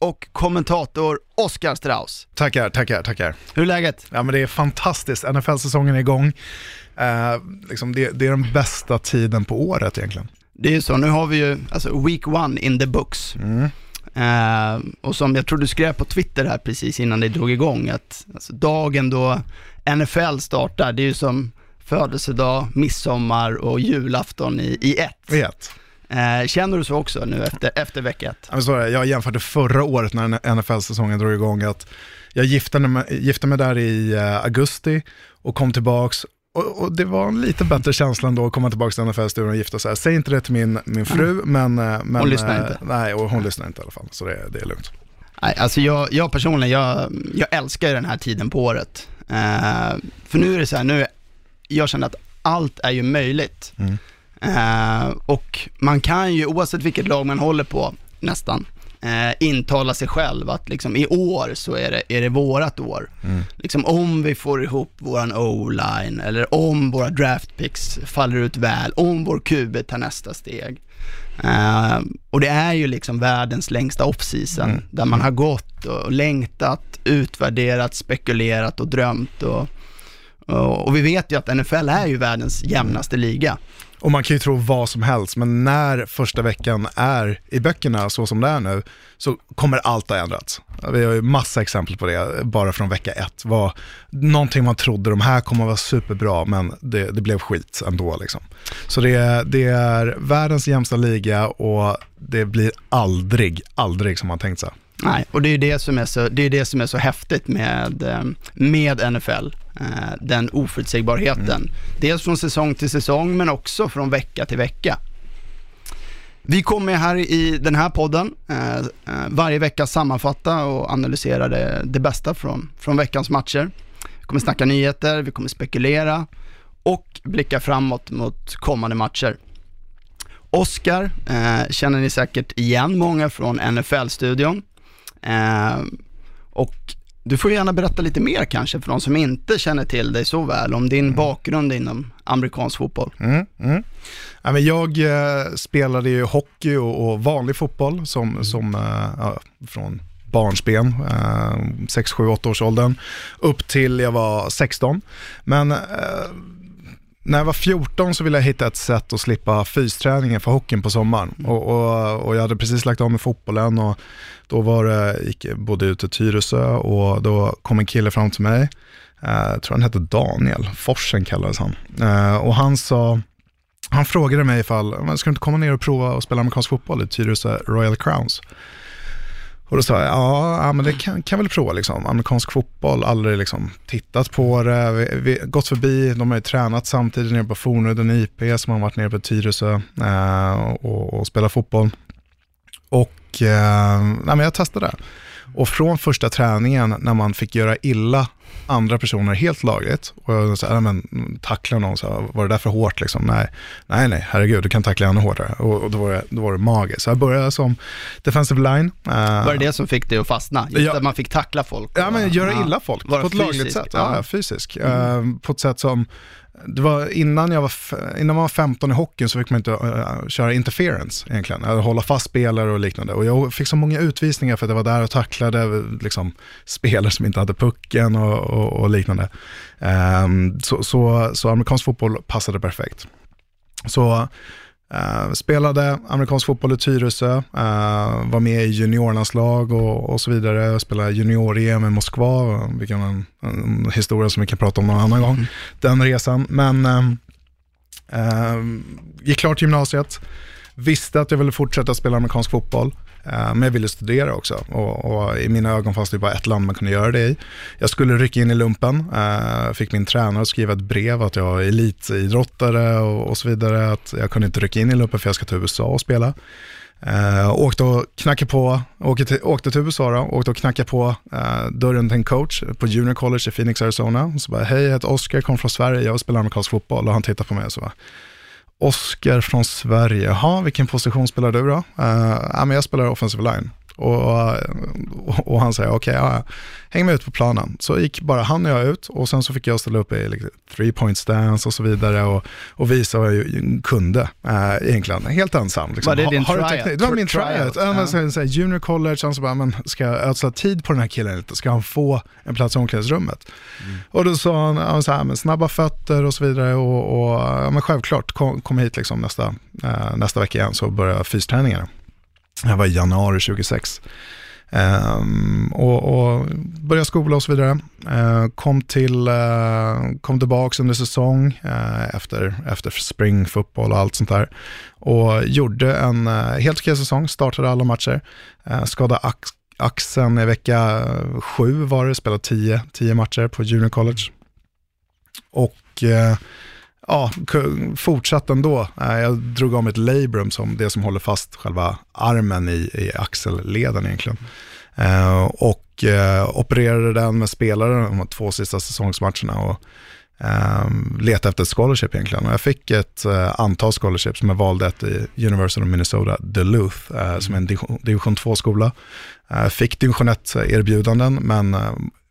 och kommentator Oskar Strauss. Tackar, tackar, tackar. Hur är läget? Ja men det är fantastiskt, NFL-säsongen är igång. Eh, liksom det, det är den bästa tiden på året egentligen. Det är ju så, nu har vi ju alltså week one in the books. Eh, och som jag tror du skrev på Twitter här precis innan det drog igång, att alltså, dagen då NFL startar, det är ju som födelsedag, midsommar och julafton i, i ett. Vet. Eh, känner du så också nu efter, efter vecka ett? Jag jämförde förra året när NFL-säsongen drog igång att jag gifte mig, gifte mig där i eh, augusti och kom tillbaks och, och det var en lite bättre känsla ändå att komma tillbaka till NFL-studion och gifta sig. Säg inte det till min, min fru, men... eh, men Hon lyssnar eh, inte. Nej, och hon lyssnar inte i alla fall, så det, det är lugnt. Nej, alltså jag, jag personligen, jag, jag älskar den här tiden på året. Eh, för nu är det så här, nu, jag känner att allt är ju möjligt. Mm. Eh, och man kan ju, oavsett vilket lag man håller på, nästan, eh, intala sig själv att liksom i år så är det, är det vårat år. Mm. Liksom om vi får ihop våran O-line, eller om våra draft picks faller ut väl, om vår QB tar nästa steg. Eh, och det är ju liksom världens längsta offseason, Mm. där man har gått och längtat, utvärderat, spekulerat och drömt. Och, och, och vi vet ju att NFL är ju världens jämnaste liga. Och man kan ju tro vad som helst, men när första veckan är i böckerna så som det är nu, så kommer allt ha ändrats. Vi har ju massa exempel på det, bara från vecka ett. Var någonting man trodde, de här kommer att vara superbra, men det, det blev skit ändå. Liksom. Så det, är- det är världens jämsta liga och det blir aldrig, aldrig som man tänkt sig. Nej, och det är ju det som är så, det är det som är så häftigt med, eh, med NFL eh, Den oförutsägbarheten. Dels från säsong till säsong, men också från vecka till vecka. Vi kommer här i den här podden eh, eh, varje vecka sammanfatta och analysera det, det bästa från, från veckans matcher. Vi kommer snacka nyheter, vi kommer spekulera och blicka framåt mot kommande matcher. Oscar eh, känner ni säkert igen många från NFL-studion. Eh, och du får gärna berätta lite mer kanske för de som inte känner till dig så väl, om din bakgrund inom amerikansk fotboll. Mm, mm. Ja, men jag eh, spelade ju hockey och, och vanlig fotboll som, som eh, från barnsben, eh, 6, 7, 8 års åldern, upp till jag var 16. Men eh, när jag var 14 så ville jag hitta ett sätt att slippa fysträningen för hockeyn på sommaren. Och, och, och jag hade precis lagt av med fotbollen och då var det, gick, bodde ute i Tyresö och då kom en kille fram till mig, eh, jag tror han hette Daniel, Forsen kallades han. Eh, och han sa, han frågade mig ifall, "Men ska du inte komma ner och prova att spela amerikansk fotboll i Tyresö Royal Crowns? Och då sa jag, ja, ja men det kan, kan väl prova liksom. Amerikansk fotboll, aldrig liksom tittat på det, vi, vi, gått förbi, de har ju tränat samtidigt nere på Fornudden IP som har varit nere på Tyresö eh, och, och spelat fotboll. Och eh, nej, men jag testade. Och från första träningen när man fick göra illa andra personer helt lagligt och jag så här, men, tackla någon, så här, var det där för hårt liksom? Nej, nej, nej, herregud, du kan tackla ännu hårdare. Och, och då, var det, då var det magiskt. Så jag började som defensive line. eh, Var det det som fick dig att fastna? Just Ja. att man fick tackla folk? Ja, men göra illa folk på ett lagligt fysisk. sätt. Ja. Mm. Ja, fysisk. Eh, på ett sätt som, det var innan jag var, innan man var 15 i hockeyn så fick man inte uh, köra interference egentligen, eller hålla fast spelare och liknande. Och jag fick så många utvisningar för att jag var där och tacklade liksom, spelare som inte hade pucken och, och, och liknande. Um, så, så, så amerikansk fotboll passade perfekt. Så Eh, spelade amerikansk fotboll i Tyresö, eh, var med i juniorlandslag och, och så vidare. Spelade junior-EM i Moskva, vilken en, en historia som vi kan prata om någon annan gång. Den resan. Men eh, gick klart gymnasiet, visste att jag ville fortsätta spela amerikansk fotboll. Eh, men jag ville studera också och, och i mina ögon fanns det bara ett land man kunde göra det i. Jag skulle rycka in i lumpen, eh, fick min tränare att skriva ett brev att jag är elitidrottare och, och så vidare. Att jag kunde inte rycka in i lumpen för jag ska till USA och spela. Uh, åkte och knackade på, åkte till, åkte till USA då, åkte och knackade på uh, dörren till en coach på Junior College i Phoenix, Arizona. Och så bara, hej jag heter Oscar, kom från Sverige, jag spelar amerikansk fotboll. Och han tittade på mig och så bara, Oscar från Sverige, jaha vilken position spelar du då? Uh, ja, men jag spelar offensive line. Och, och han säger, okej, okay, ja, häng med ut på planen. Så gick bara han och jag ut och sen så fick jag ställa upp i liksom, three point stance och så vidare och, och visa vad jag kunde äh, egentligen. Helt ensam. Liksom. Var det din tryout? tryout? Det var min tryout. Ja. Så, så, junior college, han så bara, men ska jag ödsla tid på den här killen lite? Ska han få en plats i omklädningsrummet? Mm. Och då sa han, han så här, men snabba fötter och så vidare och, och ja, men självklart, kom, kom hit liksom nästa, äh, nästa vecka igen så börjar fysträningarna. Det var i januari 2006. Um, ehm, och, och började skola och så vidare. Uh, kom, till, uh, kom tillbaka under säsong uh, efter, efter springfotboll och allt sånt där. Och gjorde en helt okej säsong, startade alla matcher. Skadade ax axeln i vecka sju var det, spelade tio, tio matcher på Junior College. Och ja, fortsatt ändå. Eh, jag drog om ett labrum som det som håller fast själva armen i, i axelleden egentligen. Uh, och uh, opererade den med spelare de två sista säsongsmatcherna och uh, letade efter ett scholarship egentligen. Och jag fick ett antal scholarships som jag valde ett i University of Minnesota Duluth som är en division 2-skola. fick division 1-erbjudanden men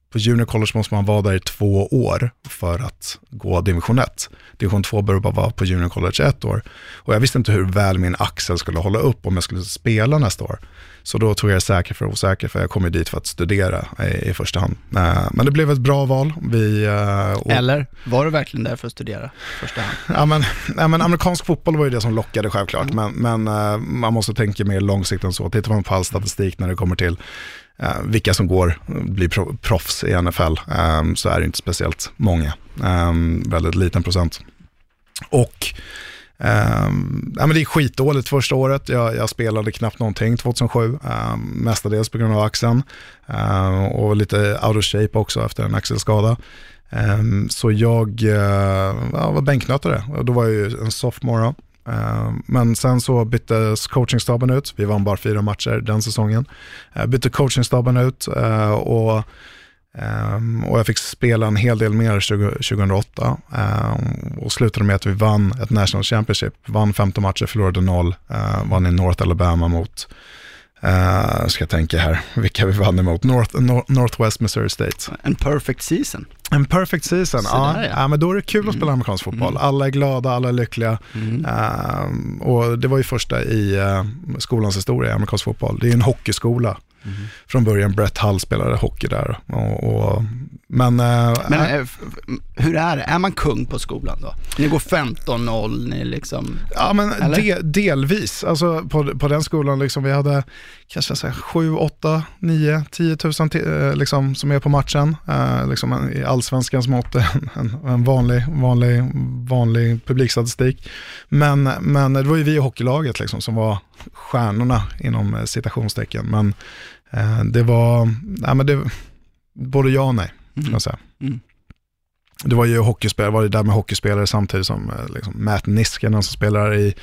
på junior college måste man vara där i två år för att gå division 1. Division 2 behöver bara vara på junior college ett år. Och jag visste inte hur väl min axel skulle hålla upp om jag skulle spela nästa år. Så då tog jag säker för osäker, för jag kom ju dit för att studera i, i första hand. Uh, men det blev ett bra val. Vi, uh, och... Eller var du verkligen där för att studera första hand? ja, men, ja, men amerikansk fotboll var ju det som lockade självklart, mm. men, men uh, man måste tänka mer långsiktigt än så. Tittar man på all statistik när det kommer till Uh, vilka som går, blir proffs i NFL, så är det inte speciellt många. Väldigt liten procent. Och um, ja, men det är skitdåligt första året. Jag, jag spelade knappt någonting 2007, um, ehm, mestadels på grund av axeln. Um, och lite out of shape också efter en axelskada. Um, så jag uh, ja, var bänknötare och då var jag ju en sophomore. Uh, men sen så byttes coachingstaben ut. Vi vann bara fyra matcher den säsongen. Uh, bytte coachingstaben ut uh, och, um, och jag fick spela en hel del mer 2008. Um, och slutade med att vi vann ett National Championship. Vann 15 matcher, förlorade noll. vann i North Alabama mot Uh, ska jag tänka här, vilka vi vann emot. North, North, Northwest Missouri State. En perfect season. En perfect season, ja. Ja. ja. men då är det kul att spela mm. amerikansk fotboll. Mm. Alla är glada, alla är lyckliga. Mm. Uh, och det var ju första i uh, skolans historia, amerikansk fotboll. Det är en hockeyskola. Mm. Från början, Brett Hull spelade hockey där. Och, och men, uh, men äh, hur är det? Är man kung på skolan då? Ni går 15-0, ni liksom... Ja, men de, delvis. Alltså på, på den skolan, liksom, vi hade kanske så 7, 8, 9, 10 000 liksom, som är på matchen. Uh, liksom I allsvenskans mått en, en vanlig, vanlig, vanlig publikstatistik. Men, men det var ju vi i hockeylaget liksom, som var stjärnorna inom citationstecken. Men uh, det var, nej, men det, både ja och nej. Mm. Jag säga. Mm. Det var ju hockeyspelare, var det där med hockeyspelare samtidigt som eh, liksom, Matt Niskanen som spelar i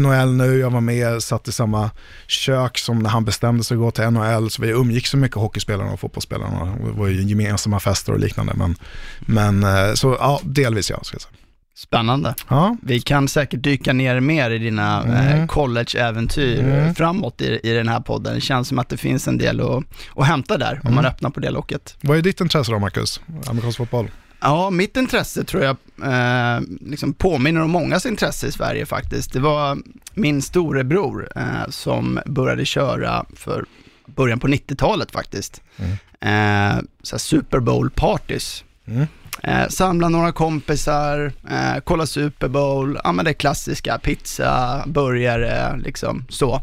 NHL nu. Jag var med, satt i samma kök som när han bestämde sig att gå till NHL. Så vi umgick så mycket hockeyspelarna och fotbollsspelarna. Det var ju gemensamma fester och liknande. Men, men eh, så ja, delvis ja, ska jag säga. Spännande. Ja. Vi kan säkert dyka ner mer i dina eh, mm. college-äventyr mm. framåt i, i den här podden. Det känns som att det finns en del att, att hämta där mm. om man öppnar på det locket. Vad är ditt intresse då, Marcus? Amerikansk fotboll? Ja, mitt intresse tror jag eh, liksom påminner om mångas intresse i Sverige faktiskt. Det var min storebror eh, som började köra för början på 90-talet faktiskt. Mm. Eh, Super Bowl-partys. Mm. Eh, samla några kompisar, eh, kolla Super Bowl, ja men det klassiska, pizza, burgare, liksom så.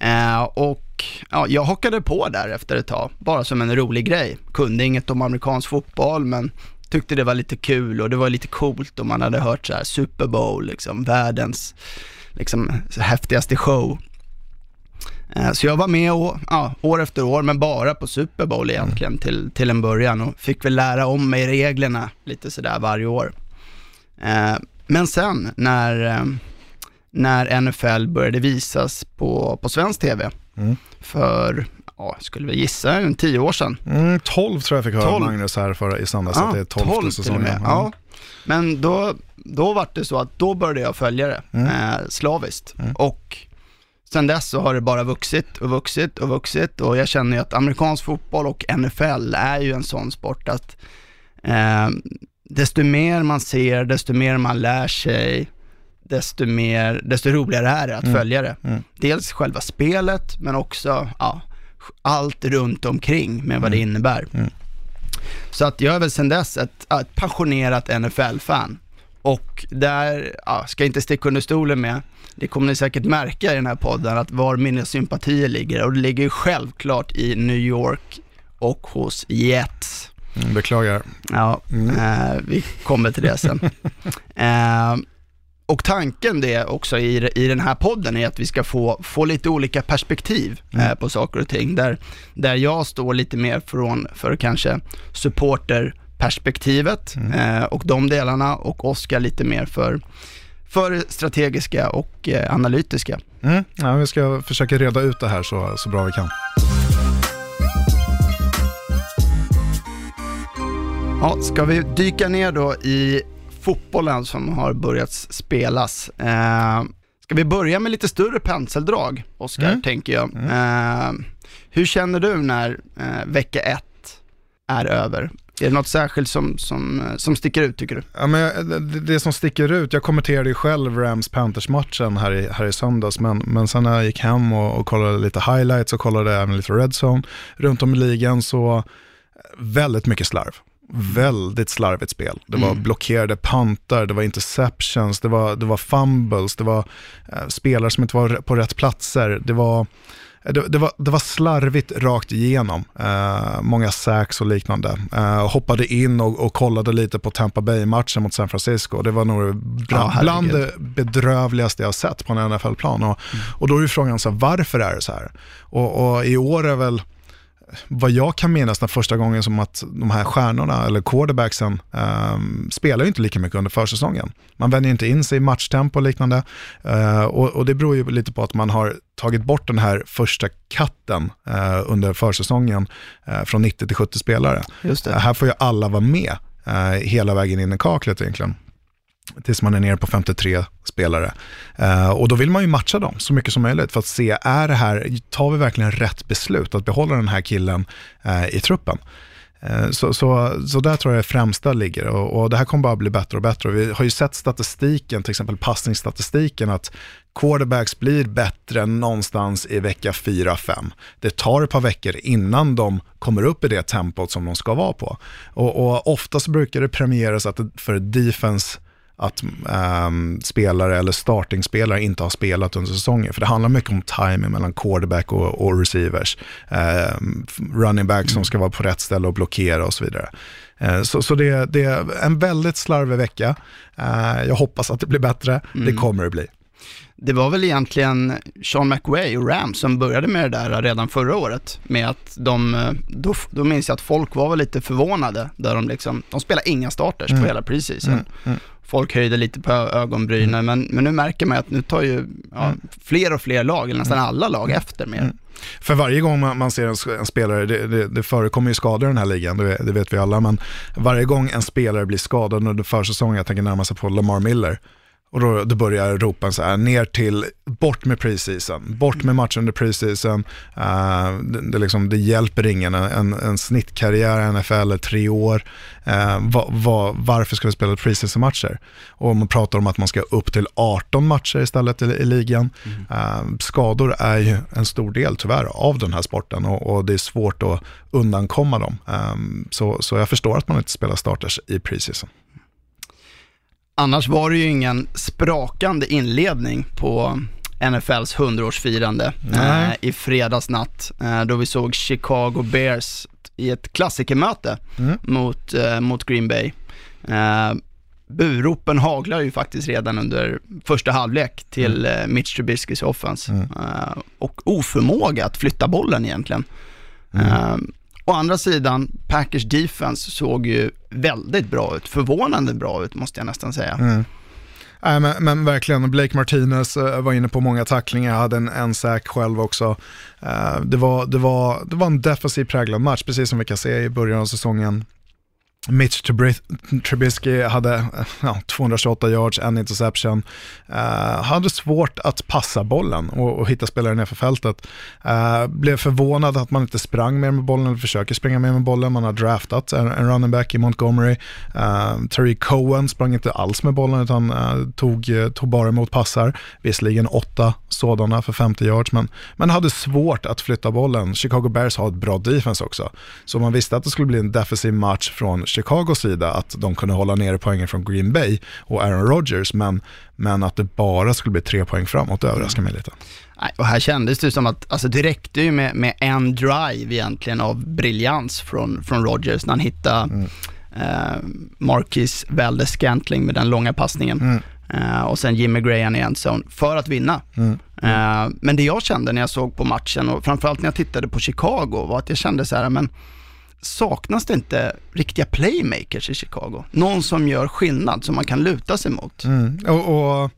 Eh, och ja, jag hockade på där efter ett tag, bara som en rolig grej. Kunde inget om amerikansk fotboll, men tyckte det var lite kul och det var lite coolt om man hade hört så här Super Bowl, liksom världens liksom häftigaste show. Eh, så jag var med och, ja, år efter år, men bara på Super Bowl egentligen mm. till, till en början och fick väl lära om mig reglerna lite sådär varje år. Eh, men sen när, eh, när NFL började visas på, på svensk tv. Mm. För, ja, skulle vi gissa, en tio år sedan. Mm, 12 tror jag fick höra 12. Magnus här för, i söndags, att det är 12, 12 till och säsongen. med. Ja. Men då, då var det så att då började jag följa det Mm. eh, slaviskt. Och sen dess så har det bara vuxit och vuxit och vuxit och jag känner ju att amerikansk fotboll och NFL är ju en sån sport att eh, desto mer man ser, desto mer man lär sig, desto, mer, desto roligare är det att Mm. följa det. Mm. Dels själva spelet, men också ja, allt runt omkring med vad det innebär. Mm. Så att jag är väl sedan dess ett, ett passionerat NFL-fan. Och där, ja, ska inte sticka under stolen med, det kommer ni säkert märka i den här podden, att var mina sympatier ligger. Och det ligger ju självklart i New York och hos Jets. Mm, beklagar. Ja, eh, vi kommer till det sen. eh, och tanken det också i, i den här podden är att vi ska få, få lite olika perspektiv eh, på saker och ting. Där, där jag står lite mer från, för kanske supporterperspektivet eh, och de delarna och Oskar lite mer för, för strategiska och eh, analytiska. Mm. Ja, vi ska försöka reda ut det här så, så bra vi kan. Ja, ska vi dyka ner då i fotbollen som har börjat spelas. Eh, ska vi börja med lite större penseldrag, Oskar, Mm. tänker jag. Eh, hur känner du när eh, vecka ett är över? Är det något särskilt som, som, eh, som sticker ut tycker du? Ja, men jag- det, det som sticker ut, jag kommenterade ju själv Rams-Panthers-matchen här i, här i söndags, men, men sen när jag gick hem och, och kollade lite highlights och kollade även lite red zone runt om i ligan så väldigt mycket slarv. Väldigt slarvigt spel. Det var Mm. blockerade pantar, det var interceptions, det var, det var fumbles, det var eh, spelare som inte var på rätt platser. Det var, det, det, var, det var slarvigt rakt igenom. Eh, många sacks och liknande. Eh, hoppade in och, och kollade lite på Tampa Bay-matchen mot San Francisco. Det var nog bland, herregud. bland det bedrövligaste jag sett på en NFL-plan. Och, och då är ju frågan, så här, varför är det så här? Och, och i år är väl, vad jag kan minnas den första gången som att de här stjärnorna, eller quarterbacksen, um, spelar ju inte lika mycket under försäsongen. Man vänjer inte in sig i matchtempo och liknande. Eh, och, och det beror ju lite på att man har tagit bort den här första katten eh, under försäsongen eh, från 90 till 70 spelare. Eh, här får ju alla vara med eh, hela vägen in i kaklet egentligen. Tills man är nere på 53 spelare. Uh, och då vill man ju matcha dem så mycket som möjligt för att se, är det här, tar vi verkligen rätt beslut att behålla den här killen uh, i truppen? Eh, så, så, så där tror jag det främsta ligger och, och det här kommer bara bli bättre och bättre. Och vi har ju sett statistiken, till exempel passningsstatistiken, att quarterbacks blir bättre någonstans i vecka 4-5. Det tar ett par veckor innan de kommer upp i det tempot som de ska vara på. Och, och oftast brukar det premieras att för defense att ehm, spelare eller startingspelare inte har spelat under säsongen. För det handlar mycket om timing mellan quarterback och, och receivers. Ehm, running back som ska vara på rätt ställe och blockera och så vidare. Eh, så så det, det är en väldigt slarvig vecka. Eh, jag hoppas att det blir bättre. Det kommer det bli. Det var väl egentligen Sean McWay och Rams som började med det där redan förra året. Med att de, eh, då, då minns jag att folk var väl lite förvånade. Där de liksom, de spelade inga starters på hela preseason. Folk höjde lite på ögonbrynen, men, men nu märker man att nu tar ju ja, fler och fler lag, eller nästan alla lag efter mer. För varje gång man, ser en, en spelare, det, det, det förekommer ju skador i den här ligan, det, det vet vi alla, men varje gång en spelare blir skadad under försäsongen, jag tänker närmast på Lamar Miller, och då, då börjar ropen så här, ner till, bort med preseason, bort med matchen under preseason, uh, det, det, liksom, det hjälper ingen, en, en snittkarriär i NFL är tre år, uh, va, va, varför ska vi spela preseason-matcher? Och man pratar om att man ska upp till 18 matcher istället i, i ligan. Uh, skador är ju en stor del tyvärr av den här sporten och, och det är svårt att undankomma dem. Um, så, så jag förstår att man inte spelar starters i preseason. Annars var det ju ingen sprakande inledning på NFLs 100-årsfirande Nej. eh, i fredags natt, eh, då vi såg Chicago Bears i ett klassikermöte Mm. mot, eh, mot Green Bay. Eh, buropen haglar ju faktiskt redan under första halvlek till eh, Mitch Trubiskys offense Mm. eh, och oförmåga att flytta bollen egentligen. Eh, å andra sidan, Packers defense såg ju väldigt bra ut, förvånande bra ut måste jag nästan säga. Mm. Äh, men, men verkligen, Blake Martinez äh, var inne på många tacklingar, hade en, en säk själv också. Äh, det, var, det, var, det var en defensiv präglad match, precis som vi kan se i början av säsongen. Mitch Trubisky hade ja, 228 yards, en interception. Uh, hade svårt att passa bollen och, och hitta spelare nerför fältet. Uh, blev förvånad att man inte sprang mer med bollen eller försöker springa mer med bollen. Man har draftat en, en running back i Montgomery. Eh, uh, Terry Cohen sprang inte alls med bollen utan uh, tog, tog bara emot passar. Visserligen åtta sådana för 50 yards men, men hade svårt att flytta bollen. Chicago Bears har ett bra defense också. Så man visste att det skulle bli en defensiv match från Chicagos sida att de kunde hålla nere poängen från Green Bay och Aaron Rodgers, men, men att det bara skulle bli tre poäng framåt överraskar mig lite. Nej, och här kändes det som att alltså det räckte ju med, med en drive egentligen av briljans från, från Rodgers när han hittade mm. eh, Marcus Valdes Scantling med den långa passningen. Mm. Uh, och sen Jimmy Graham i endzone för att vinna. Mm. Uh, men det jag kände när jag såg på matchen och framförallt när jag tittade på Chicago var att jag kände så här, men saknas det inte riktiga playmakers i Chicago? Någon som gör skillnad, som man kan luta sig mot. Mm. Och, och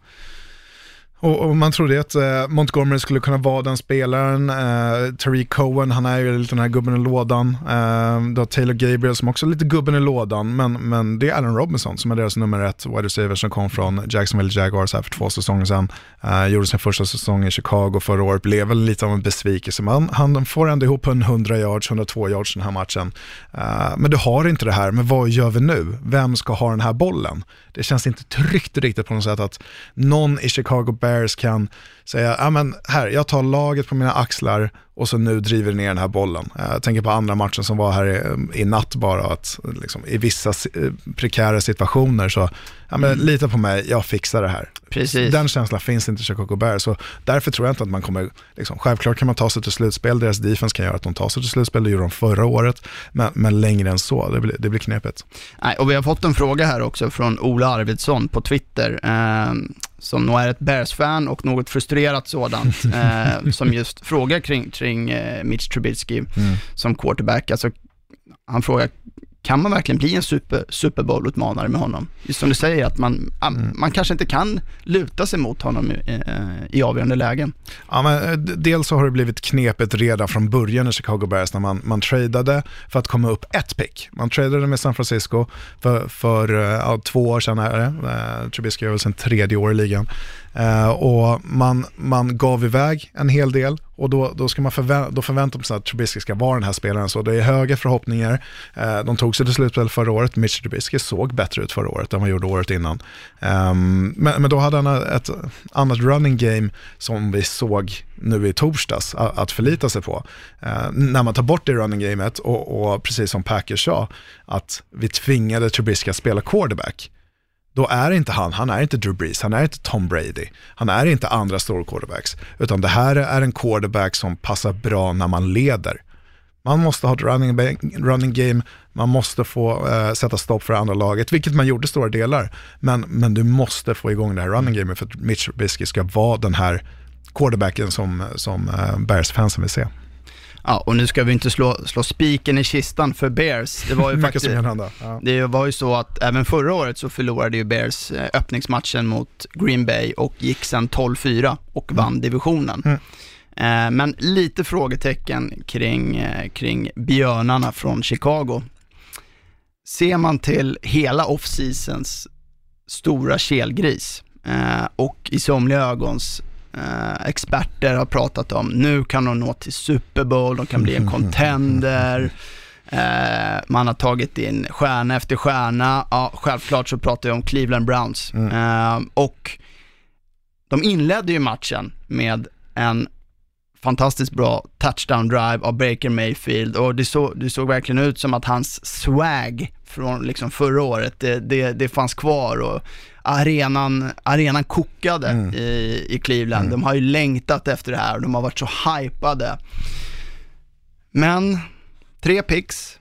och, och, man trodde att eh, Montgomery skulle kunna vara den spelaren. Eh, Tariq Cohen, han är ju lite den här gubben i lådan. Eh, du har Taylor Gabriel som också är lite gubben i lådan, men, men det är Allen Robinson som är deras nummer ett wide receiver som kom från Jacksonville Jaguars här för två säsonger sedan. Eh, gjorde sin första säsong i Chicago förra året, blev väl lite av en besvikelse, men han får ändå ihop en 100 yards, 102 yards den här matchen. Eh, men du har inte det här, men vad gör vi nu? Vem ska ha den här bollen? Det känns inte tryggt riktigt på något sätt att någon i Chicago Bears kan säga, ja men här, jag tar laget på mina axlar och så nu driver ner den här bollen. Jag tänker på andra matchen som var här i, i natt bara, att liksom, i vissa eh, prekära situationer så, ja men mm. lita på mig, jag fixar det här. Precis. Den känslan finns inte i Chicago Bears, så därför tror jag inte att man kommer, liksom, självklart kan man ta sig till slutspel, deras defense kan göra att de tar sig till slutspel, det gjorde de förra året, men, men längre än så, det blir, det blir knepigt. Nej, och vi har fått en fråga här också från Ola Arvidsson på Twitter. Eh, som nog är ett Bears-fan och något frustrerat sådant, eh, som just frågar kring, kring eh, Mitch Trubisky mm. som quarterback. Alltså, han frågar, kan man verkligen bli en super, Super Bowl-utmanare med honom? Just som du säger, att man, mm. man kanske inte kan luta sig mot honom i, eh, i avgörande lägen. Ja, men, eh, dels så har det blivit knepet redan från början i Chicago Bears när man, man tradade för att komma upp ett pick. Man tradade med San Francisco för, för eh, ja, två år sedan, är det. Trubisky är väl sin tredje år i ligan. Uh, och man, man gav iväg en hel del och då, då, ska man förvä då förväntar man sig att Trubisky ska vara den här spelaren. Så det är höga förhoppningar. Uh, de tog sig till slutspel förra året. Mitch Trubisky såg bättre ut förra året än vad han gjorde året innan. Um, men, men, då hade han ett annat running game som vi såg nu i torsdags att, att förlita sig på. Uh, när man tar bort det running gamet och, och precis som Packers sa, att vi tvingade Trubisky att spela quarterback då är inte han, han är inte Drew Brees, han är inte Tom Brady, han är inte andra stora quarterbacks, utan det här är en quarterback som passar bra när man leder. Man måste ha ett running, running game, man måste få uh, sätta stopp för andra laget, vilket man gjorde stora delar. Men, men du måste få igång det här running gamet för att Mitch Trubisky ska vara den här quarterbacken som, som uh, Bears-fansen vill se. Ja, och nu ska vi inte slå, slå spiken i kistan för Bears. Det var ju faktiskt, ja. det var ju så att även förra året så förlorade ju Bears eh, öppningsmatchen mot Green Bay och gick sen 12-4 och vann mm. divisionen. Mm. Eh, men lite frågetecken kring, eh, kring björnarna från Chicago. Ser man till hela off-seasons stora kelgris och i somliga ögons eh, experter har pratat om. Nu kan de nå till Super Bowl, de kan bli en contender. Eh, man har tagit in stjärna efter stjärna. Ja, självklart så pratar jag om Cleveland Browns. Mm. Eh, och de inledde ju matchen med en fantastiskt bra touchdown drive av Baker Mayfield och det, så, det såg verkligen ut som att hans swag från liksom förra året, det, det, det fanns kvar och arenan, arenan kokade mm. i, i Cleveland. Mm. De har ju längtat efter det här och de har varit så hypade. Men, tre picks,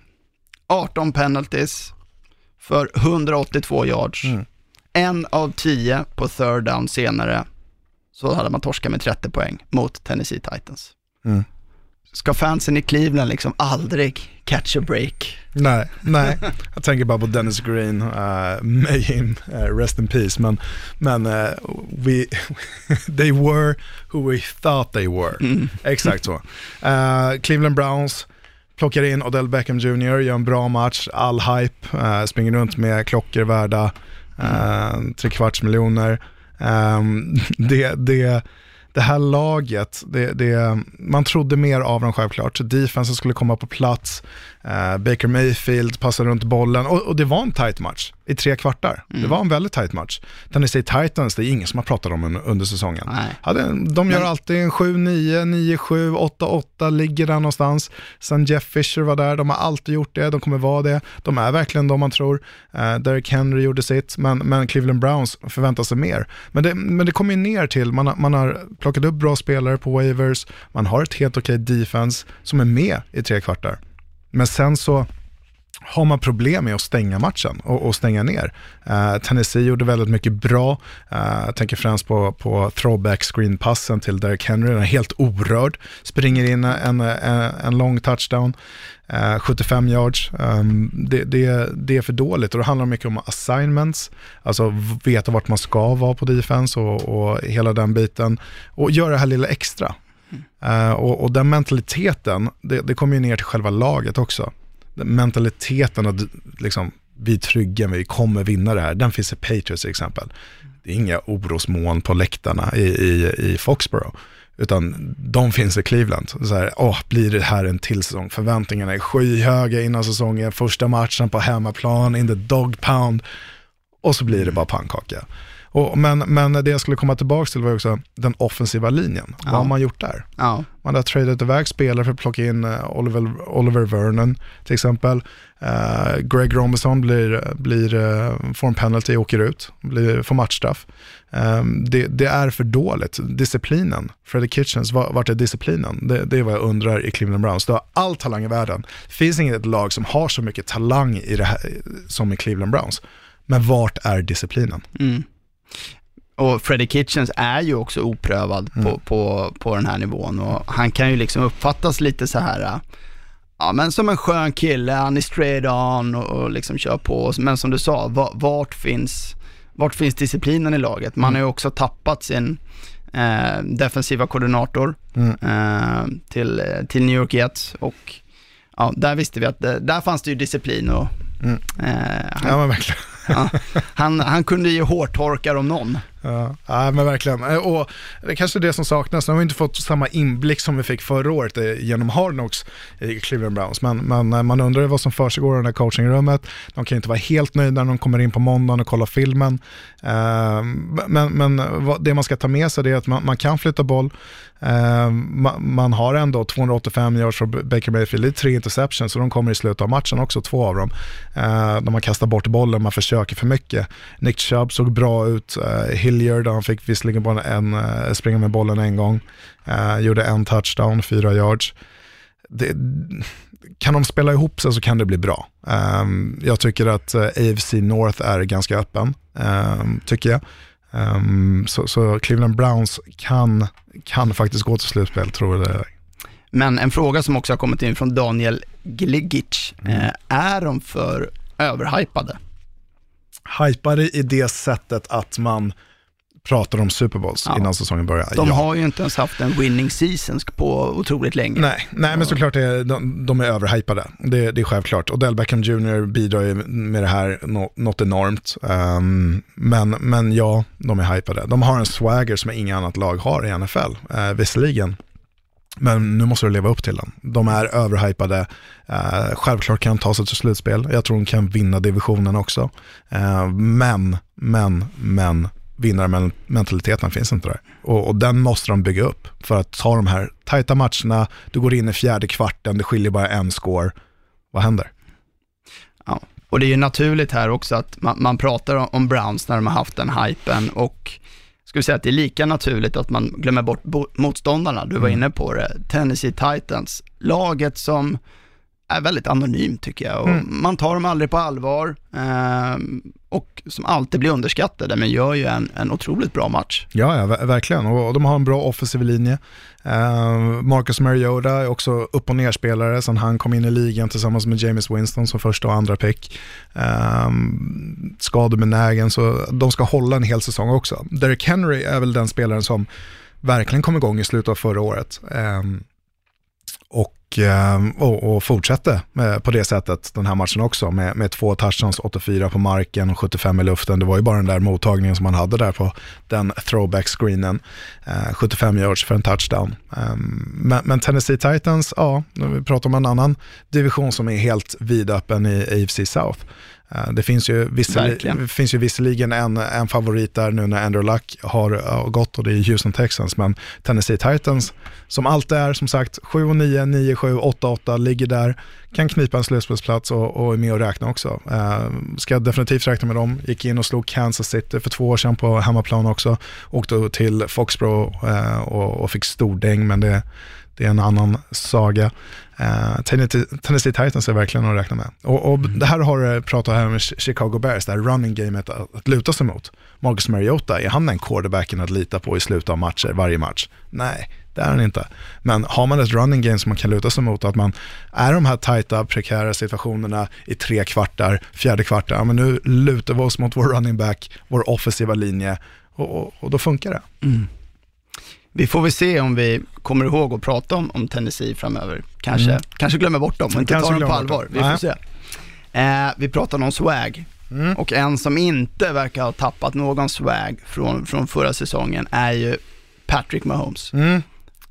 18 penalties för 182 yards. Mm. En av tio på third down senare så hade man torskat med 30 poäng mot Tennessee Titans. Mm. ska fansen i Cleveland liksom aldrig catch a break? Nej, nej. Jag tänker bara på Dennis Green, uh, may him uh, rest in peace. Men, men uh, we, they were who we thought they were. Mm. Exakt så. Uh, Cleveland Browns plockar in Odell Beckham Jr, gör en bra match, all hype, uh, springer runt med klockor värda uh, tre kvarts miljoner. Um, det, det, det här laget, det, det, man trodde mer av dem självklart. Defensen skulle komma på plats, uh, Baker Mayfield passade runt bollen och, och, det var en tight match i tre kvartar. Mm. Det var en väldigt tight match. Tennessee Titans, det är ingen som har pratat om en under säsongen. Nej. de gör Men... alltid en 7-9, 9-7, 8-8, ligger där någonstans. Sen Jeff Fisher var där, de har alltid gjort det, de kommer vara det. De är verkligen de man tror. Uh, Derek Henry gjorde sitt, men, men Cleveland Browns förväntar sig mer. Men det, men det kommer ju ner till, man, man har plockat upp bra spelare på waivers, man har ett helt okej defense som är med i tre kvartar. Men sen så har man problem med att stänga matchen och, och stänga ner. Uh, Tennessee gjorde väldigt mycket bra. Uh, jag tänker främst på, på throwback screenpassen till Derrick Henry, den är helt orörd. Springer in en, en, en lång touchdown, eh, uh, 75 yards. Um, det, det, det, är för dåligt och det handlar mycket om assignments, alltså veta vart man ska vara på defense och, och hela den biten. Och göra det här lilla extra. Uh, och, och, den mentaliteten, det, det kommer ju ner till själva laget också mentaliteten att liksom, vi är trygga, vi kommer vinna det här, den finns i Patriots till exempel. Det är inga orosmoln på läktarna i, i, i Foxborough, utan de finns i Cleveland. Så här, åh, blir det här en till säsong? Förväntningarna är skyhöga innan säsongen, första matchen på hemmaplan, in the dog pound, och så blir det bara pannkaka. Och, men, men det jag skulle komma tillbaka till var också den offensiva linjen. Ja. Vad har man gjort där? Ja. Man har tradat iväg spelare för att plocka in uh, Oliver, Oliver Vernon till exempel. Uh, Greg Robinson blir, blir, uh, får en penalty och åker ut, blir, får matchstraff. Um, det, det, är för dåligt. Disciplinen, Freddie Kitchens, vart är disciplinen? Det, det, är vad jag undrar i Cleveland Browns. Du har all talang i världen. Det finns inget lag som har så mycket talang i det här, som i Cleveland Browns. Men vart är disciplinen? Mm. Och Freddie Kitchens är ju också oprövad mm. på, på, på den här nivån och han kan ju liksom uppfattas lite så här, ja men som en skön kille, han är straight on och, och liksom kör på. Men som du sa, vart finns, vart finns disciplinen i laget? Man mm. har ju också tappat sin eh, defensiva koordinator mm. eh, till, till New York Jets och ja, där visste vi att det, där fanns det ju disciplin och Mm. Eh, han, ja men verkligen ja, han, han kunde ge hårtorkar om någon. Ja, ja, men verkligen. Eh, och det är kanske är det som saknas. Nu har vi inte fått samma inblick som vi fick förra året eh, genom Hardnox i Cleveland Browns. Men, men eh, man undrar vad som försiggår i det här coachingrummet. De kan inte vara helt nöjda när de kommer in på måndagen och kollar filmen. Men, men det man ska ta med sig är att man, man kan flytta boll. Ehm, man har ändå 285 yards från Baker Mayfield, det är tre interceptions så de kommer i slutet av matchen också, två av dem. Ehm, de har kastat bort bollen, man försöker för mycket. Nick Chubb såg bra ut, eh, Hilliard, han fick visserligen bara en, eh, springa med bollen en gång, ehm, gjorde en touchdown, fyra yards. Det, kan de spela ihop sig så kan det bli bra. Jag tycker att eh, AFC North är ganska öppen, tycker jag. Um, så, så, Cleveland Browns kan, kan faktiskt gå till slutspel, tror jag det är. Men en fråga som också har kommit in från Daniel Gligic, mm. är de för överhypade? Hypade i det sättet att man pratar om Super Bowls ja. innan säsongen börjar. De ja. har ju inte ens haft en winning season på otroligt länge. Nej, nej men såklart är de, de är överhypade. Det, det är självklart. Och Del Beckham Jr bidrar ju med det här något enormt. Um, men, men ja, de är hypade. De har en swagger som inga annat lag har i NFL, uh, visserligen. Men nu måste du leva upp till den. De är överhypade. Uh, självklart kan de ta sig till slutspel. Jag tror de kan vinna divisionen också. Uh, men, men, men vinnarmentaliteten finns inte där. Och, och, den måste de bygga upp för att ta de här tajta matcherna, du går in i fjärde kvarten, det skiljer bara en score. Vad händer? Ja, och det är ju naturligt här också att man, man pratar om Browns när de har haft den hypen och vi säga att det är lika naturligt att man glömmer bort motståndarna, du var mm. inne på det, Tennessee Titans, laget som är väldigt anonym tycker jag. Och Man tar dem aldrig på allvar eh, och som alltid blir underskattade, men gör ju en, en otroligt bra match. Ja, ja ver- verkligen. Och de har en bra offensiv linje. Eh, Marcus Mariota är också upp och nerspelare sen han kom in i ligan tillsammans med James Winston som första och andra pick. Eh, skadebenägen, så de ska hålla en hel säsong också. Derek Henry är väl den spelaren som verkligen kom igång i slutet av förra året. Eh, Ehm, och, och, och fortsatte på det sättet den här matchen också med, med två touchdowns, 84 på marken och 75 i luften. Det var ju bara den där mottagningen som man hade där på den throwback-screenen. 75 eh, yards för en touchdown. Ehm, men, men Tennessee Titans, ja, nu vi pratar om en annan division som är helt vidöppen i AFC South. Eh, Det finns ju, det finns ju visserligen en, en favorit där nu när Andrew Luck har uh, gått och det är Houston Texans, men Tennessee Titans, som alltid är som sagt 7-9, 9-7, 8-8, ligger där, kan knipa en slutspelsplats och, och är med och räkna också. Uh, ska definitivt räkna med dem, gick in och slog Kansas City för två år sedan på hemmaplan också, åkte till Foxborough uh, och, och fick stordäng, men det, det är en annan saga. Uh, Tennessee, Titans är verkligen att räkna med. Och, och det här har du pratat här med Chicago Bears, det här running gamet att, att luta sig mot. Marcus Mariota, är han den quarterbacken att lita på i slutet av matcher, varje match? Nej, det är han inte. Men har man ett running game som man kan luta sig mot, att man är de här tajta, prekära situationerna i tre kvartar, fjärde kvartar, ja, men nu lutar vi oss mot vår running back, vår offensiva linje och, och, och då funkar det. Vi får väl se om vi kommer ihåg att prata om, om Tennessee framöver. Kanske, Mm. kanske glömmer bort dem och inte tar dem på allvar. Vi får se. Eh, vi pratar om swag. Mm. Och en som inte verkar ha tappat någon swag från, från förra säsongen är ju Patrick Mahomes. Mm.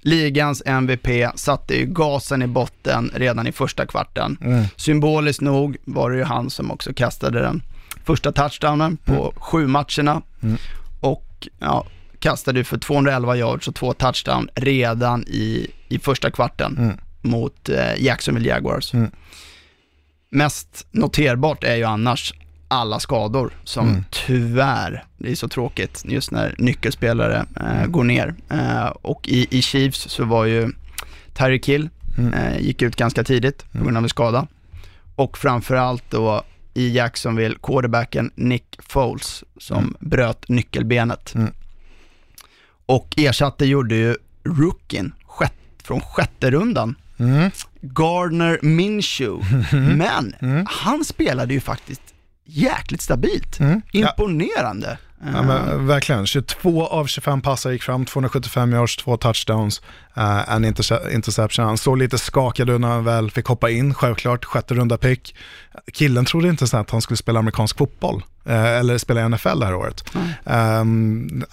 Ligans MVP satte ju gasen i botten redan i första kvarten. Mm. Symboliskt nog var det ju han som också kastade den första touchdownen på sju matcherna. Mm. Och ja, kastade ju för 211 yards och två touchdown redan i, i första kvarten Mm. mot eh, Jacksonville Jaguars. Mm. Mest noterbart är ju annars alla skador som Mm. tyvärr, det är så tråkigt just när nyckelspelare eh, går ner. Eh, och i, i Chiefs så var ju Tyreek Hill, Mm. eh, gick ut ganska tidigt på grund av en skada. Och framförallt då i Jacksonville, quarterbacken Nick Foles som bröt nyckelbenet. Mm. Och ersatte gjorde ju rookien sjätt, från sjätte rundan, Mm. Gardner Minshew. Men han spelade ju faktiskt jäkligt stabilt. Mm. Ja. Imponerande. Ja, men, verkligen, 22 av 25 passar gick fram, 275 yards, två touchdowns, uh, en interce- interception. Han såg lite skakad ut när han väl fick hoppa in, självklart, sjätte runda pick. Killen trodde inte så att han skulle spela amerikansk fotboll, eh, eller spela i NFL det här året. Ehm,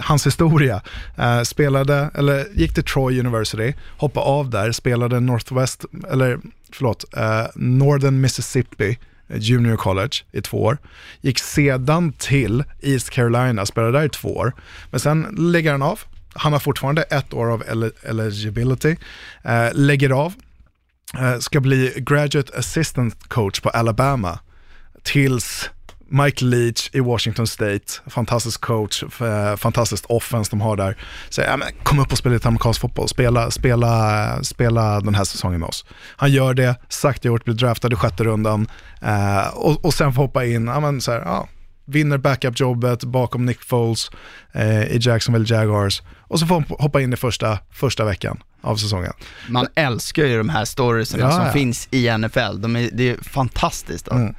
hans historia, eh, spelade, eller gick till Troy University, hoppade av där, spelade Northwest, eller förlåt, eh, Northern Mississippi, Junior College i två år. Gick sedan till East Carolina, spelade där i två år. Men sen lägger han av. Han har fortfarande ett år av eli- eligibility. Eh, lägger av. Eh, ska bli graduate assistant coach på Alabama. Tills Mike Leach i Washington State, fantastisk coach, f- fantastiskt offense de har där. Säger, ja, men kom upp och spela lite amerikansk fotboll, spela, spela, spela den här säsongen med oss. Han gör det, sagt gjort, blir draftad i sjätte rundan eh, och, och sen får hoppa in, ja, men så här, ja, vinner backup-jobbet bakom Nick Foles eh, i Jacksonville Jaguars och så får han hoppa in i första, första veckan av säsongen. Man älskar ju de här storiesarna Ja, som ja. finns i NFL. De är, det är fantastiskt. Mm.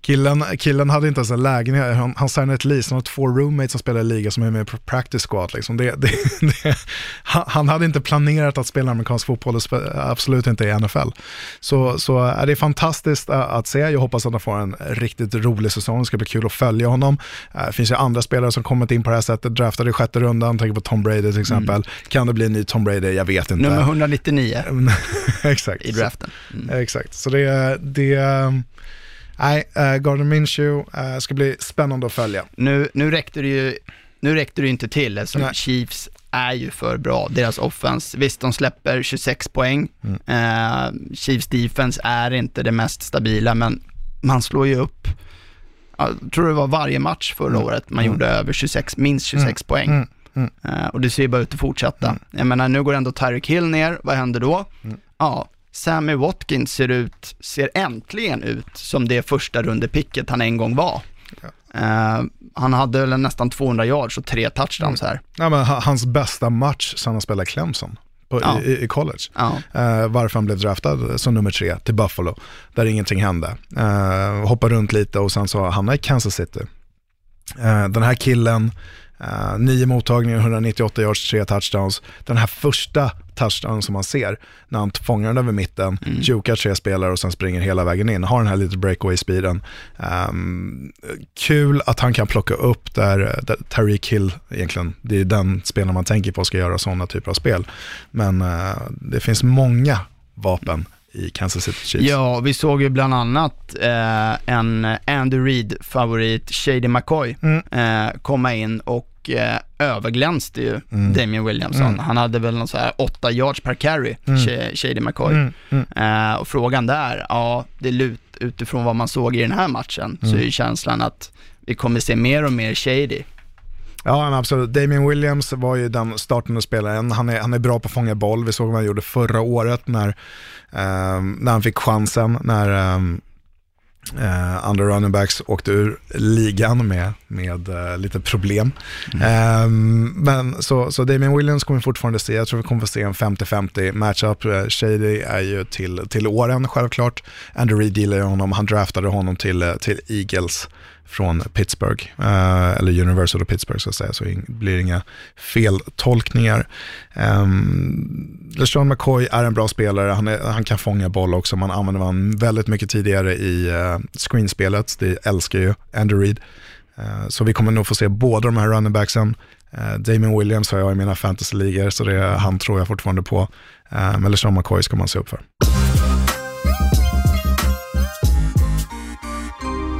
Killen, killen hade inte ens en lägenhet, han, han signade ett lease, han har två roommates som spelar i liga som är med på practice squad. Liksom. Det, det, det, han, hade inte planerat att spela amerikansk fotboll, absolut inte i NFL. Så, så är det är fantastiskt äh, att se, jag hoppas att han får en riktigt rolig säsong, det ska bli kul att följa honom. Äh, Det finns ju andra spelare som kommit in på det här sättet, draftade i sjätte rundan, tänker på Tom Brady till exempel. Kan det bli en ny Tom Brady? Jag vet inte. Nummer 199 Exakt. i draften. Mm. Exakt, så det, det nej, uh, Gardner Minshew uh, ska bli spännande att följa. Nu, nu räckte det ju nu räckte det inte till eftersom Nej. Chiefs är ju för bra. Deras offense, visst de släpper 26 poäng. Mm. Eh, Chiefs defense är inte det mest stabila, men man slår ju upp, jag tror det var varje match förra året man gjorde över 26, minst 26 poäng. Mm. Mm. Eh, och det ser ju bara ut att fortsätta. Jag menar, nu går ändå Tyreek Hill ner, vad händer då? Ja, Sammy Watkins ser ut, ser äntligen ut som det första rundepicket han en gång var. Eh, han hade väl nästan 200 yards och tre touchdowns här. Ja, men ha- hans bästa match sen han spelade Clemson på, Ja. i, i college. Ja. Eh, varför han blev draftad som nummer tre till Buffalo, där ingenting hände. Eh, hoppade runt lite och sen så hamnade i Kansas City. Eh, den här killen, eh, nio mottagningar, 198 yards, tre touchdowns. Den här första touchdownen som man ser, när han fångar den över mitten, Mm. jukar tre spelare och sen springer hela vägen in, har den här lite breakaway-speeden. Ehm, kul att han kan plocka upp där, där Tariq Hill, egentligen, det är den spelaren man tänker på ska göra sådana typer av spel. Men eh, det finns många vapen i Kansas City Chiefs. Ja, vi såg ju bland annat eh, en Andy Reid-favorit, Shady McCoy, Mm. eh, komma in och eh, överglänste ju Mm. Damien Williamson. Han hade väl någon så här 8 yards per carry, Sh- Shady McCoy. Mm, mm. Eh, och frågan där, ja, det lut, utifrån vad man såg i den här matchen, så Mm. är ju känslan att vi kommer se mer och mer Shady. Ja, absolut. Damien Williams var ju den startande spelaren. Han är, han är bra på att fånga boll. Vi såg vad han gjorde förra året när, ehm, när han fick chansen, när um, andra running backs åkte ur ligan med, med eh, lite problem. Ehm, men så, så Damien Williams kommer vi fortfarande se. Jag tror vi kommer få se en 50-50 matchup. Eh, Shady är ju till, till åren självklart. Andrew Reid gillar honom. Han draftade honom till, eh, till Eagles från Pittsburgh, eh, eller Universal of Pittsburgh så att säga, så det blir inga feltolkningar. Um, LeSean McCoy är en bra spelare, han, är, han kan fånga boll också, man använder honom väldigt mycket tidigare i uh, screenspelet, det älskar ju Andrew Reid. Uh, så vi kommer nog få se båda de här running backsen. Uh, Damien Williams har jag i mina fantasy-ligor, så det är, han tror jag fortfarande på. Uh, men LeSean McCoy ska man se upp för.